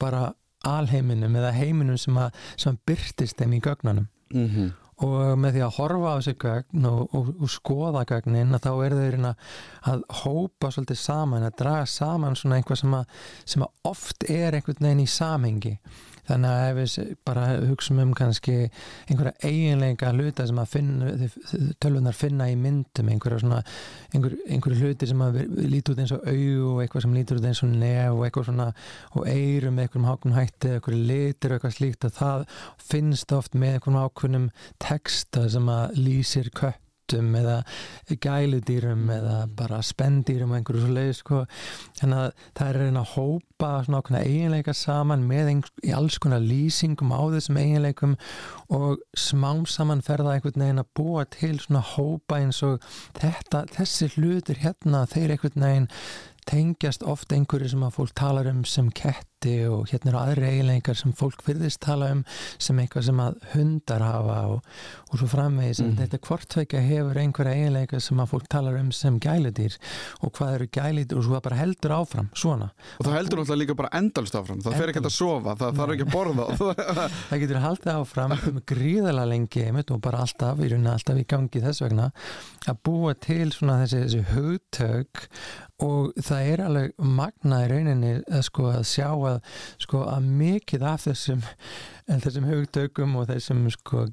bara alheiminum eða heiminum sem að, sem að byrtist þeim í gögnunum mm -hmm. Og með því að horfa á þessi gögn og, og, og skoða gögnin þá er þau reyna að hópa svolítið saman, að draga saman svona einhvað sem að, sem að oft er einhvern veginn í samhengi þannig að ef við bara hugsaum um kannski einhverja eiginleika hluta sem að finna, tölvunar finna í myndum einhverja svona einhver, einhverju hluti sem að líti út eins og au og eitthvað sem líti út eins og nef og eitthvað svona og eirum einhverjum háknum hætti einhverju litir og eitthvað slíkt að það finnst oft með einhverjum ákveðnum texta sem að lýsir kött köttum eða gæludýrum eða bara spendýrum og einhverju svo leið sko. þannig að það er reyna að hópa svona okkur eiginleika saman með í alls konar lýsingum á þessum eiginleikum og smám saman ferða einhvern veginn að búa til svona hópa eins og þetta, þessi hlutir hérna þeir einhvern veginn tengjast oft einhverju sem að fólk talar um sem ketti og hérna eru aðri eiginleikar sem fólk fyrðist tala um sem eitthvað sem að hundar hafa og, og svo framvegis. Mm. þetta hvortveika hefur einhverja eiginleikar sem að fólk talar um sem gæludýr. Og hvað eru gæludýr? Og svo bara heldur áfram svona. Og það heldur náttúrulega líka bara endalst áfram, það fer ekki að sofa það þarf ekki að borða. Það getur haldið áfram gríðala lengi og bara alltaf, í rauninni alltaf í gangi þess vegna að búa til svona þessi, þessi hugtök. Og það er alveg magna í rauninni að, sko, að sjá að, sko, að mikið af þessum, þessum hugtökum og þessum sko,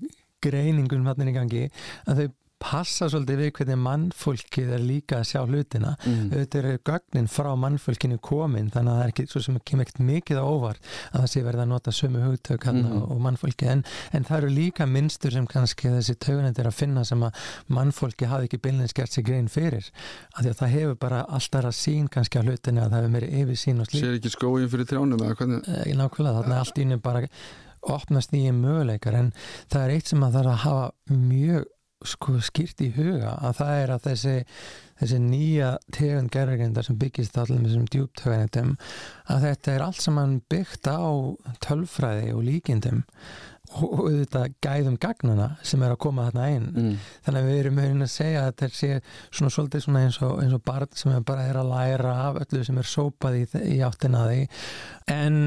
greiningum hann í gangi að þau passa svolítið við hvernig mannfólkið er líka að sjá hlutina mm. auðvitað er gögnin frá mannfólkinu komin þannig að það er ekki svo sem kemur ekkert mikið á óvart að það sé verið að nota sömu hugtök hann mm. og mannfólki en, en það eru líka minnstur sem kannski þessi taugunendir að finna sem að mannfólki hafi ekki bylnins gert sig grein fyrir af því að það hefur bara alltaf að sín kannski á hlutinu að það hefur meiri yfir sín og slík Sér ekki skóin fyrir trjánum? E, að bara opnast nýjum möguleikar en það er eitt sem að það er að hafa mjög sko skýrt í huga að það er að þessi, þessi nýja tegund gerðargrindar sem byggist allir með þessum djúptöganitum að þetta er allt saman byggt á tölfræði og líkindum og auðvitað gæðum gagnana sem er að koma þarna einn mm. þannig að við erum með að segja að þetta sé svona svolítið svona eins og, eins og barn sem er bara er að læra af öllu sem er sópað í, í áttina því en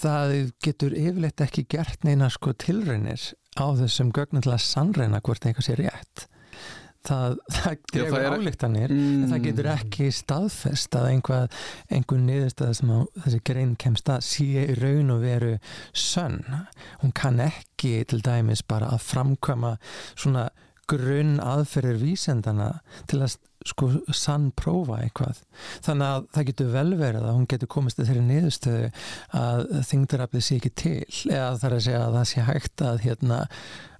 það getur yfirleitt ekki gert neina sko tilraunir á þessum gögnum til að sannreina hvort einhver sé rétt það, það dregur álíktanir Mm. en það getur ekki staðfest að einhver, einhver niðurstað sem þessi grein kemst að sé raun og veru sönn hún kann ekki til dæmis bara að framkvæma svona grunn aðferðir vísendana til að sko sann prófa eitthvað. Þannig að það getur vel verið að hún getur komist til þeirri niðurstöðu að þingdaraflið sé ekki til eða það er að segja að það sé hægt að hérna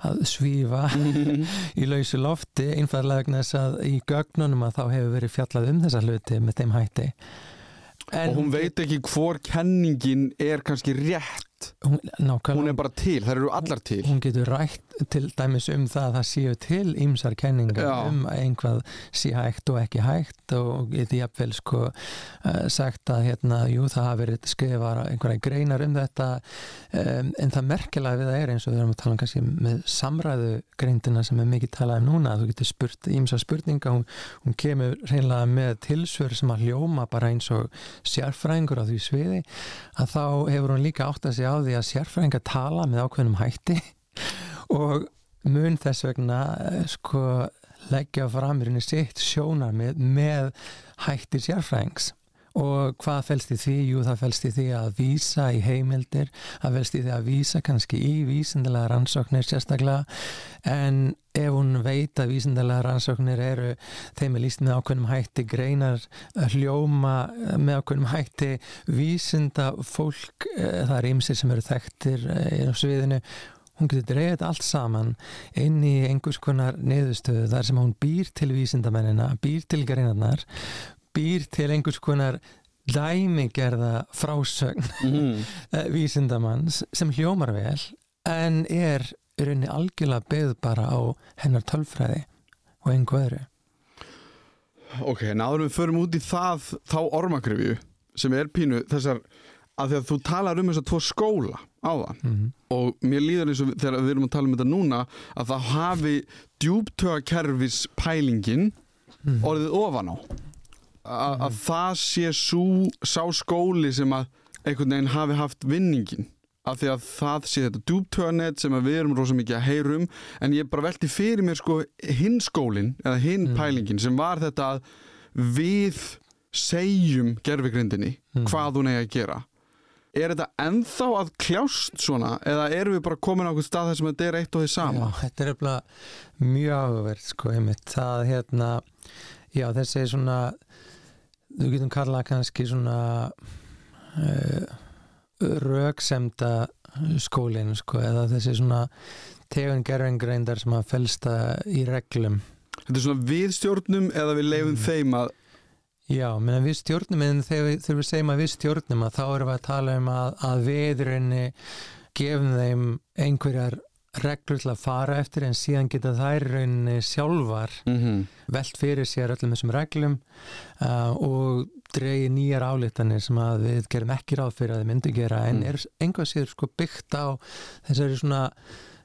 að svífa í lausu lofti einfaðlega vegna þess að í gögnunum að þá hefur verið fjallað um þessa hluti með þeim hætti. En og hún veit ekki hvor kenningin er kannski rétt. Hún, hún er bara til, þær eru allar til. Hún getur rætt til dæmis um það að það séu til ýmsar kenningar Já. um að einhvað sé hægt og ekki hægt og geti jafnvel sko uh, sagt að hérna, jú það hafi verið skrifar einhverja greinar um þetta um, en það merkilega við það er eins og við erum að tala um kannski með samræðu greindina sem er mikið talað um núna, þú getur spurt ýmsa spurninga, hún, hún kemur reynilega með tilsvör sem að hljóma bara eins og sérfræðingur á því sviði að þá hefur hún líka átt að segja á því að sérfræðingar tala með ákveðnum hætti og mun þess vegna eh, sko leggja fram í rauninni sitt sjónar með, með hættir sérfræðings. Og hvað fælst í því? Jú, það fælst í því að vísa í heimildir, það fælst í því að vísa kannski í vísindilega rannsóknir sérstaklega, en ef hún veit að vísindilega rannsóknir eru þeim er líst með ákveðnum hætti greinar hljóma með ákveðnum hætti vísinda fólk, eh, það er ymsir sem eru þekktir eh, á sviðinu hún getur dreigð þetta allt saman inn í einhvers konar neðustöðu þar sem hún býr til vísindamennina býr til greinarnar býr til einhvers konar dæmigerða frásögn mm. vísindamanns sem hljómar vel en er í rauninni algjörlega byggð bara á hennar tölfræði og einhver öðru ok, náður við förum út í það þá ormagrifju sem er pínu þessar að því að þú talar um þess að tvo skóla á það mm. og mér líður eins og þegar við erum að tala um þetta núna að það hafi djúptögakerfis pælingin Mm. orðið ofan á A að það sé sú, sá skóli sem að einhvern veginn hafi haft vinningin af því að það sé þetta djúptöganet sem við erum rosa mikið að heyrum en ég bara velti fyrir mér sko hinn skólin eða hinn Mm. pælingin sem var þetta að við segjum gerfigrindinni Mm. hvað hún eigi að gera er þetta ennþá að kljást svona eða erum við bara komin á einhvern stað þar sem þetta er eitt og því sama? Já, þetta er eftir mjög áhugverð sko einmitt. Það hérna já þessi svona þú getum kallað kannski svona uh, röksemda skólinn sko eða þessi svona tegund gerfingreindar sem að felsta í reglum. Þetta er svona við stjórnum eða við leifum Mm. þeim að Já, menn við stjórnum en þegar þegar við segjum að við stjórnum að þá erum við að tala um að, að við rauninni gefum þeim einhverjar reglur til að fara eftir en síðan geta þær rauninni sjálfar mm -hmm. velt fyrir sér öllum þessum reglum uh, og dregi nýjar álítanir sem að við gerum ekki ráð fyrir að þið myndu gera en Mm. er einhvað sér sko byggt á þessari svona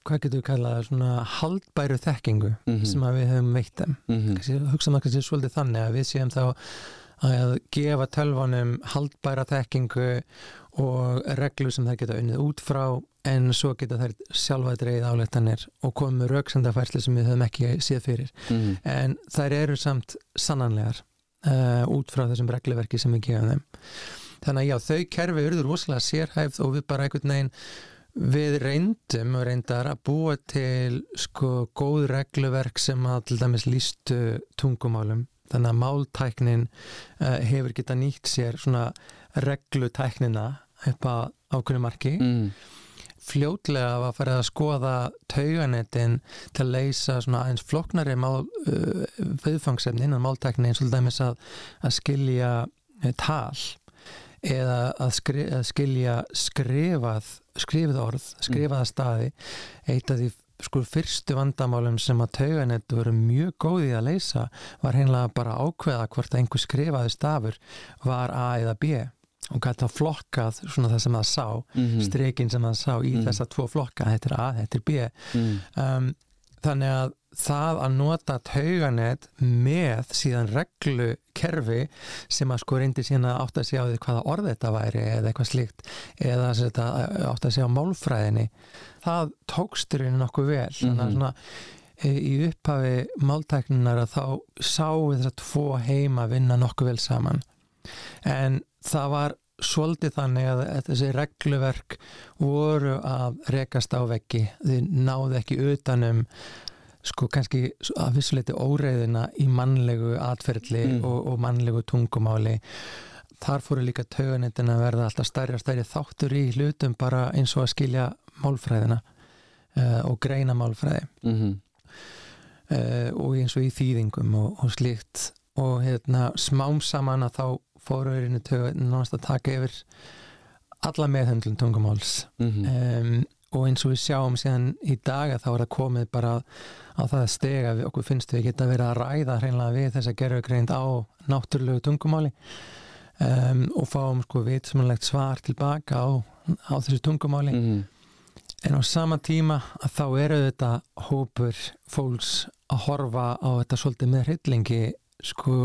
hvað getur við kallað svona haldbæru þekkingu Mhm. sem að við höfum veitt þeim Kannski- hugsa maður kannski svolítið þannig að við séum þá að gefa tölvanum haldbæra þekkingu og reglur sem það geta unnið út frá en svo geta þær sjálfa dreigð áleitanir og með rauksendafærslu sem við höfum ekki séð fyrir Mhm. en þær eru samt sannanlegar uh, út frá þessum regluverki sem við gefum þeim þannig að já, þau kerfi urður rosalega sérhæfð og við bara einhvern veginn við reyndum og reyndar að búa til sko góð regluverk sem að til dæmis lístu tungumálum þannig að máltæknin uh, hefur geta nýtt sér svona reglutæknina upp á ákveðinu marki Mm. fljótlega var farið að skoða tauganetin til að leysa svona aðeins floknari mál, uh, viðfangsefni innan máltækni eins og dæmis að, að skilja uh, tal eða að, skri, að skilja skrifað skrifið orð, skrifaða staði eitt af því sko fyrstu vandamálum sem að tauganett voru mjög góðið að leysa var heimlega bara ákveða hvort einhver skrifaði stafur var A eða B og gæti að flokkað svona það sem það sá mm -hmm. strekin sem það sá í Mm. þessa tvo flokka, þetta er A, þetta er B mm. um, þannig að það að nota tauganett með síðan reglukerfi sem að sko reyndi síðan að átta sig á því hvaða orð þetta væri eða eitthvað slíkt eða þetta átta sig á málfræðinni. Það tóksturinn nokkuð vel. Þannig að Mhm. svona e, í upphafi máltækninar að þá sáu þess að tvo heima vinna nokkuð vel saman. En það var svolítið þannig að að þessi regluverk voru að rekast á veggi. Þið náðu ekki utanum sko kannski að vissuleiti óreiðina í mannlegu atferðli Mm. og, og mannlegu tungumáli. Þar fóru líka tauganitin að verða alltaf stærri og stærri þáttur í hlutum bara eins og að skilja málfræðina uh, og greina málfræði. Mm uh, og eins og í þýðingum og, og slíkt. Og hérna smám saman að þá fóru einu náttúrulega að taka yfir alla meðhöndlun tungumáls. -hmm. um, og eins og við sjáum síðan í dag að þá er það komið bara á það steg að við, okkur finnst við geta verið að ræða hreinlega við þess að gera greind á náttúrulegu tungumáli. Um, og fáum sko vitsmannlegt svar tilbaka á, á þessu tungumáli. Mm en á sama tíma að þá eru þetta hópur fólks að horfa á þetta svolítið með hryllingi sko,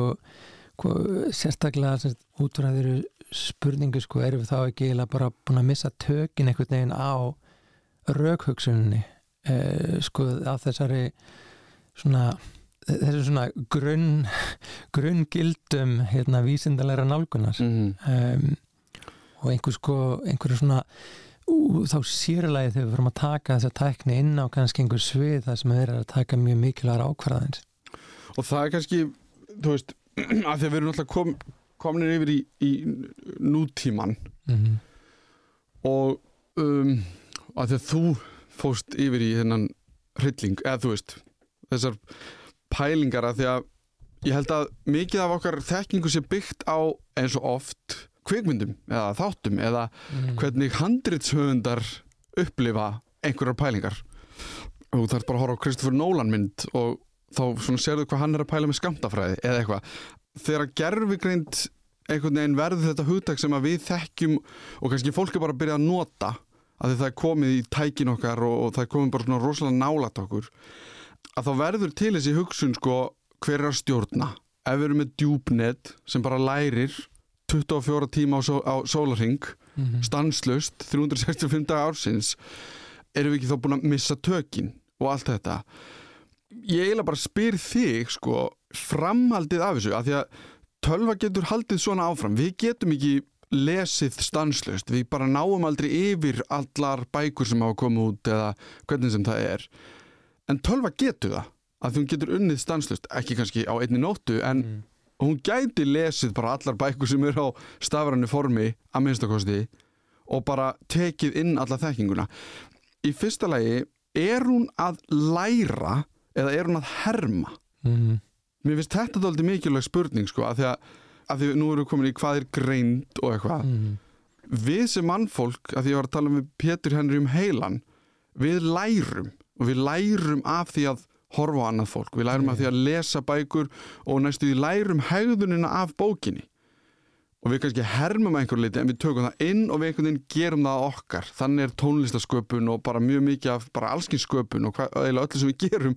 sko sérstaklega sem sagt, útræður spurningu sko erum við þá ekki bara búin að missa tökin einhvern veginn á raukhugsunni eh, sko af þessari svona þessu svona grunn grunngildum hérna vísindalega nálgunar -hmm. um, og einhver sko einhverju svona ú, þá sérlega þegar við fyrir að taka þessa tækni inn á kannski einhver svið þar sem eru að taka mjög mikilvægur ákvarðans og það er kannski þú veist, að því að við erum alltaf kom, komin yfir í, í nútíman mm -hmm. og um, að að þú fóst yfir í þennan hrylling, eða þú veist þessar pælingar að því að ég held að mikið af okkar þekkingu sé byggt á eins og oft kvikmyndum eða þáttum eða Mhm. hvernig handritshöfundar upplifa einhverjar pælingar og þú þarf bara að horfa á Kristoffer Nolan mynd og þá svona sérðu hvað hann er að pæla með skamtafræði eða eitthvað þegar gerfigreind einhvern veginn verður þetta hugtak sem að við þekkjum og kannski fólk er bara að byrja að nota að það er komið í tækin okkar og, og það er komið bara svona rosalega nálat okkur að þá verður til þessi hugsun sko hver er að stjórna? Ef við erum með djúpnet sem bara lærir 24 tíma á, só, á sólarhing Mhm. stanslust 365 daga ársins erum við ekki þá búin að missa tökin og allt þetta? Ég eiginlega bara spyr þig sko framhaldið af þessu af því að tölva getur haldið svona áfram. Við getum ekki lesið stanslust við bara náum aldrei yfir allar bækur sem hafa komið út eða hvernig sem það er en tölva getur það að hún getur unnið stanslust ekki kannski á einni nóttu en Mm. hún gæti lesið bara allar bækur sem eru á stafrannu formi að minnstakosti og bara tekið inn alla þekkinguna í fyrsta lagi er hún að læra eða er hún að herma Mhm. mér finnst þetta dálítið mikilvæg spurning sko að því að, að því nú erum við komin í hvað er greind og eitthvað. Mhm. við sem mannfólk, að því ég var að tala með Pétur Henry um heilan við lærum og við lærum af því að horfa á annað fólk, við lærum af því að lesa bækur og næstu því lærum hegðunina af bókinni. Og við kannski hermum einhver liti en við tökum það inn og við einhvern veginn gerum það okkar. Þannig er tónlistasköpun og bara mjög mikið af bara allskynsköpun og eða öllu sem við gerum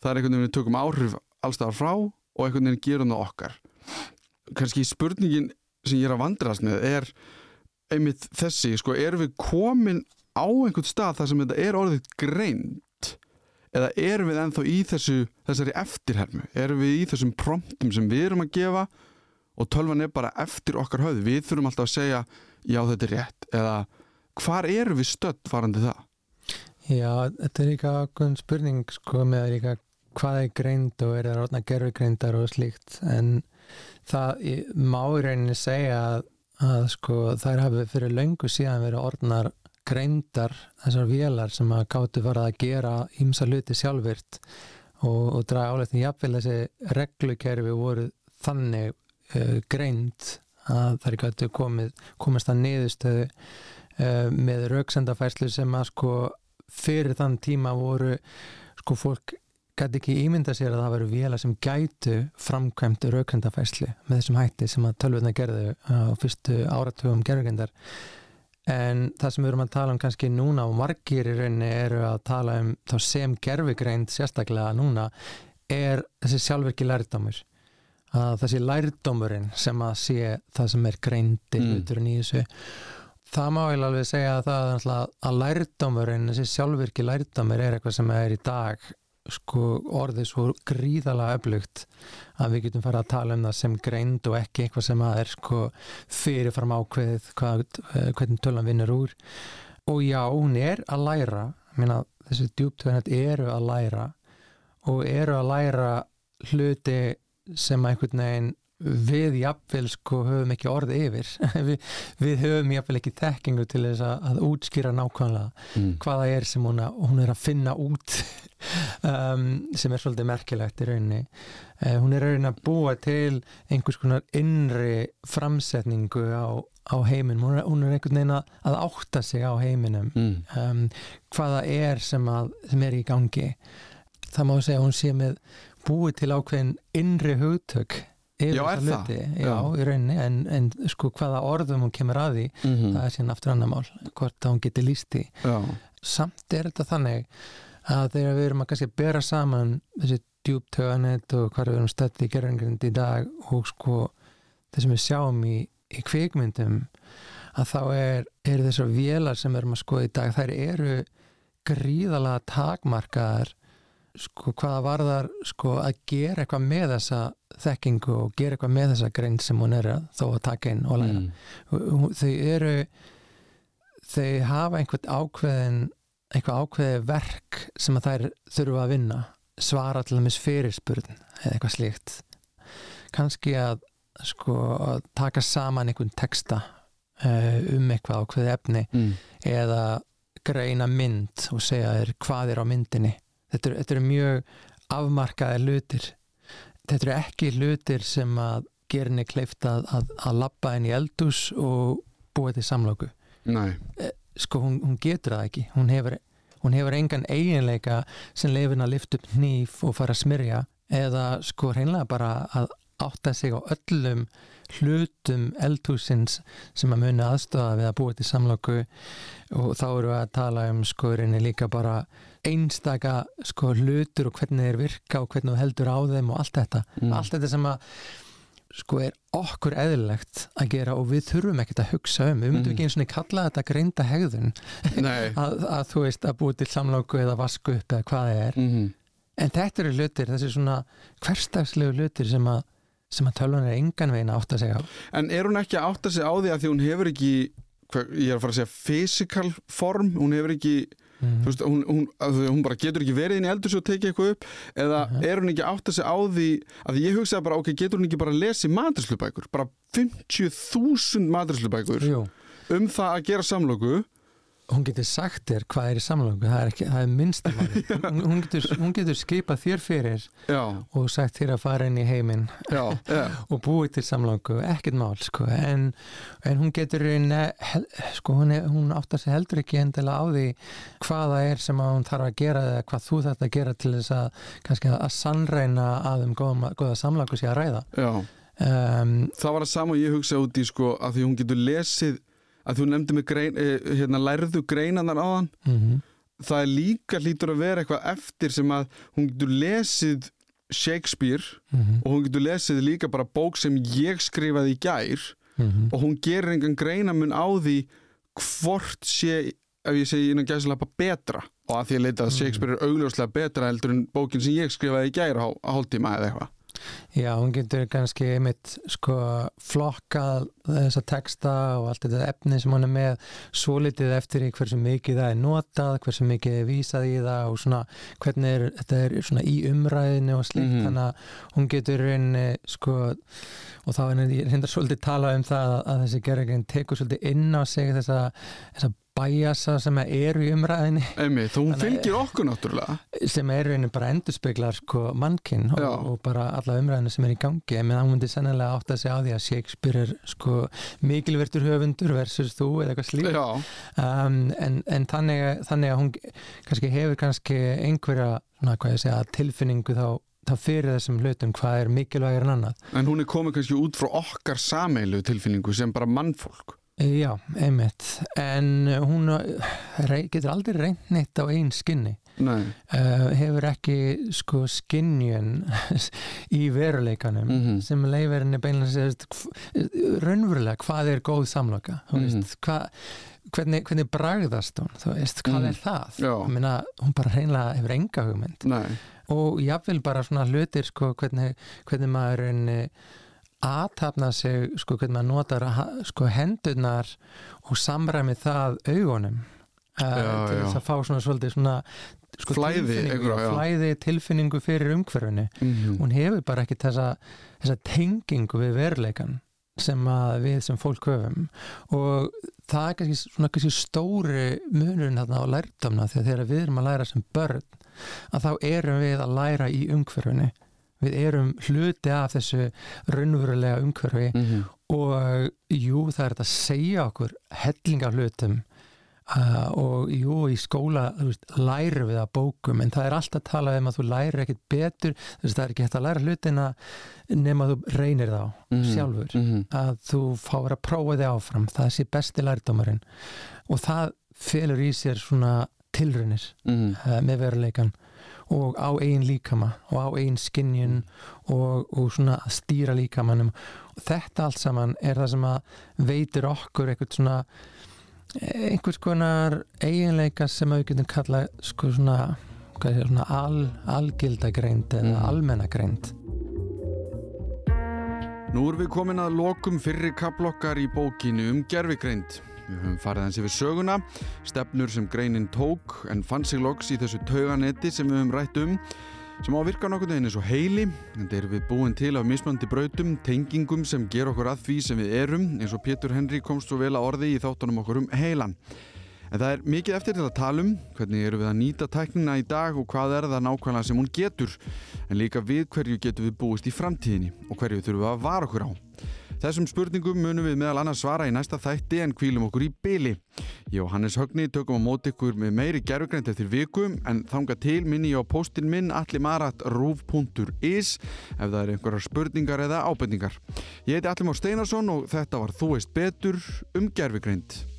það er einhvern veginn við tökum áhrif allstaðar frá og einhvern veginn gerum það okkar kannski spurningin sem ég er að vandrast með er einmitt þessi, sko, erum við komin á einhvern stað þar sem þetta er orðið greint? Eða erum við ennþá í þessu þessari eftirhermu, erum við í þessum promptum sem við erum að gefa og tölvan er bara eftir okkar höfð? Við þurfum alltaf að segja, já þetta er rétt. Eða hvar erum við stödd varandi það? Já, þetta er líka ákveðin spurning sko með líka hvað er greind og er það rótna gerfi greindar og slíkt. En það má í rauninni segja að, að sko þær hafi fyrir löngu síðan verið orðnar greindar þessar vélar sem að gátu farið að gera ímsa hluti sjálfvirt og, og draga áleitin jafnvel þessi reglukerfi voru þannig uh, greind að þær gætu komið, komist að niðurstöðu uh, með rauksendafærslu sem að sko fyrir þann tíma voru sko fólk gæti ekki ímynda sér að það veru vela sem gætu framkvæmt raukendafæslu með þessum hætti sem að tölvuna gerðu á fyrstu áratugum gerðurgendar en það sem við erum að tala um kannski núna og margir í rauninni eru að tala um þá sem gerfugreind sérstaklega núna er þessi sjálfverki lærdómur. Að þessi lærdómurinn sem að sé það sem er greindir Mm. utur í þessu. Það má ég alveg segja að það er náttúrulega að lærdómurinn, þessi sjálfvirki lærdómur er eitthvað sem er í dag sko orðið svo gríðalega öflugt að við getum farið að tala um það sem greind og ekki eitthvað sem að er sko fyrirfram ákveðið hvað, eh, hvernig tölan vinnur úr. Og já, hún er að læra. Minna, þessi djúptöðanett eru að læra og eru að læra hluti sem einhvern veginn við jafnvel sko höfum ekki orð yfir við, við höfum jafnvel ekki tekkingu til þess að, að útskýra nákvæmlega mm. hvaða er sem hún, að, hún er að finna út um, sem er svolítið merkilegt í rauninni uh, hún er rauninni að búa til einhvers konar innri framsetningu á, á heiminum hún hún er einhvern veginn að, að átta sig á heiminum Mm. um, hvaða er sem, að, sem er í gangi það má segja að hún sé með búið til ákveðin innri hugtök Já, er það? Já, Já. í rauninni. En, en sko hvaða orðum hún kemur að því Mm það er síðan aftur annar mál hvort hún geti líst í Já, samt er þetta þannig að þegar við erum að kannski bera saman þessi djúptöganett og hvað við erum stödd í gerðingrind í dag og sko það sem við sjáum í, í kvikmyndum að þá er, er þessar vélar sem við erum að skoða í dag þær eru gríðalega takmarkaðar sko hvaða varðar sko að gera eitthvað með þessa þekkingu og gera eitthvað með þessa grein sem hún er að þó að taka inn og læra mm. Þau eru þau hafa einhvern ákveðin eitthvað ákveði verk sem að þær þurfa að vinna svara til dæmis fyrirspurn eða eitthvað slíkt kannski að sko að taka saman einhvern texta uh, um eitthvað ákveði efni Mm. eða greina mynd og segja þér hvað er á myndinni þetta eru, þetta eru mjög afmarkaði hlutir. Þetta eru ekki hlutir sem að gera henni kleift að, að, að labba inn í eldús og búa til samlóku Nei, sko hún, hún getur það ekki. Hún hefur, hún hefur engan eiginleika sem leifin að lyfta upp hníf og fara að smyrja eða sko hreinlega bara að átta sig á öllum hlutum eldhúsins sem að muni aðstofa við að búa til samlóku og þá eru við að tala um sko reyni líka bara einstaka sko hlutur og hvernig þeir virka og hvernig þú heldur á þeim og allt þetta. Mm. allt þetta sem að sko er okkur eðlilegt að gera og við þurfum ekkert að hugsa um. Við myndum Mhm. ekki eins og kalla þetta greinda hegðun. Að, að þú veist að búi til samlóku eða vasku upp eða hvað það er. Mm. en þetta eru hlutir, þessi svona hverstagslegu hlutir sem að sem að tölvan er engan veginn að átta sig á. En er hún ekki að átta sig á því að því hún hefur ekki ég er að fara að segja physical form, hún hefur ekki mm. þú veist, hún, hún, að hún bara getur ekki verið inn í eldur svo tekið eitthvað upp eða Mhm. er hún ekki að átta sig á því að ég hugsaði bara, ok, getur hún ekki bara að lesa maturslubækur, bara 50.000 maturslubækur um það að gera samlóku hún getur sagt þér hvað er í samlóku það er, er minnsta máli hún, hún, getur, getur skipað þér fyrir Já, og sagt þér að fara inn í heiminn og búið til samlóku, ekkert mál sko. en, en hún getur hel, sko, hún, hún áttar sig heldur ekki endilega á því hvaða er sem hún þarf að gera eða hvað þú þarf að gera til þess að kannski að sannreina að um góða, góða samlóku sé að ræða. Já, um, það var að sama og ég hugsaði út í sko að því hún getur lesið að þú nefndi mig grein, eh, hérna, lærðu greinanar á hann. Mm það er líka hlýtur að vera eitthvað eftir sem að hún getur lesið Shakespeare -hmm. og hún getur lesið líka bara bók sem ég skrifaði í gær Mm og hún gerir engan greinamun á því hvort sé ef ég segi innan gæslega betra. Og að því að leita að Shakespeare er augljóslega betra heldur en bókin sem ég skrifaði í gær á, á hálftíma eða eitthvað Já, hún getur kannski einmitt sko flokkað þessa texta og allt þetta efni sem hún er með svo litið eftir í hversu mikið það er notað, hversu mikið er vísað í það og svona hvernig er, þetta er svona í umræðinu og slíkt Mhm. þannig að hún getur reyni sko og þá er reyndar svolítið tala um það að, að þessi gerðeginn tekur svolítið inn á sig þessa, þessa bæjasa sem eru í umræðinni Emi, þú fylgir okkur náttúrulega. Sem eru einu bara endurspeglar sko mannkinn og, og bara alla umræðinu sem er í gangi. En hann myndi sennilega átt að segja á því að Shakespeare er sko mikilvertur höfundur versus þú eða eitthvað slíkt. Já, um, en, en þannig, þannig að hún kannski hefur kannski einhverja ég segja, tilfinningu þá, þá fyrir þessum hlutum hvað er mikilvægir en annað. En hún er komið kannski út frá okkar sameilu tilfinningu sem bara mannfólk Já, einmitt en hún rey, getur aldrei reynt neitt á einn skinni Nei, uh, hefur ekki sko skinnjun í veruleikanum Mhm. sem leifir henni beinlega raunverulega hvað er góð samloka mm Mhm. veist, hva, hvernig, hvernig bragðast hún þú veist, hvað Mhm. er það. Ég meina, hún bara hreinlega hefur enga hugmynd nei og jáfnvel bara svona hlutir sko, hvernig, hvernig maður aðtapna sig sko, hvernig maður notar sko, hendurnar og samræmi það augunum. Uh, Já, til þess að fá svona svolítið svona sko, Flæði, tilfinningu, já. flæði tilfinningu fyrir umhverfinu. Mhm. hún hefur bara ekki þessa, þessa tengingu við veruleikan sem við sem fólk höfum. Og það er kannski svona kannski stóri munurinn þarna á lærdamna þegar þegar við erum að læra sem börn að þá erum við að læra í umhverfinu við erum hluti af þessu raunverulega umhverfi Mhm. og jú það er að segja okkur hellinga hlutum uh, og jú í skóla veist, lærum við að bókum en það er alltaf að tala um að þú lærir ekkit betur þú veist það er ekki hægt að læra hlutina nema þú reynir þá Mhm. sjálfur Mhm. að þú fáir að prófa þig áfram það sé besti lærdómarinn og það felur í sér svona tilrunir Mhm. uh, með veruleikan og á eigin líkama og á eigin skinnjun og, og svona að stýra líkamanum og þetta allt saman er það sem að veitir okkur eitthvað svona einhvers konar eiginleika sem að við getum kalla sko svona, hvað er svona al, algildagreind eða Mhm. almennagreind Nú erum við komin að lokum fyrri kaplokkar í bókinu um gerfigreind. Við höfum farið hans yfir söguna, stefnur sem greinin tók en fann sig loks í þessu tauganetti sem við höfum rætt um sem á að virka nokkurnu eins og heili en þeir eru við búin til af mismandi brautum, tengingum sem ger okkur að því sem við erum eins og Pétur Henry komst svo vel að orði í þáttunum okkur um heilan. En það er mikið eftir til að tala um hvernig eru við að nýta tæknina í dag og hvað er það nákvæmlega sem hún getur en líka við hverju getum við búist í framtíðinni og hverju þurfum við að vara okkur á. Þessum spurningum munum við meðal annars svara í næsta þætti en kvílum okkur í byli. Ég og Hannes Högni tökum á móti ykkur með meiri gerfugrænt eftir viku en þanga til minni ég á postin minn allimarat.ruf.is ef það er einhverjar spurningar eða ábendingar. Ég heiti Allimár Steinarsson og þetta var Þú veist betur um gerfugrænt.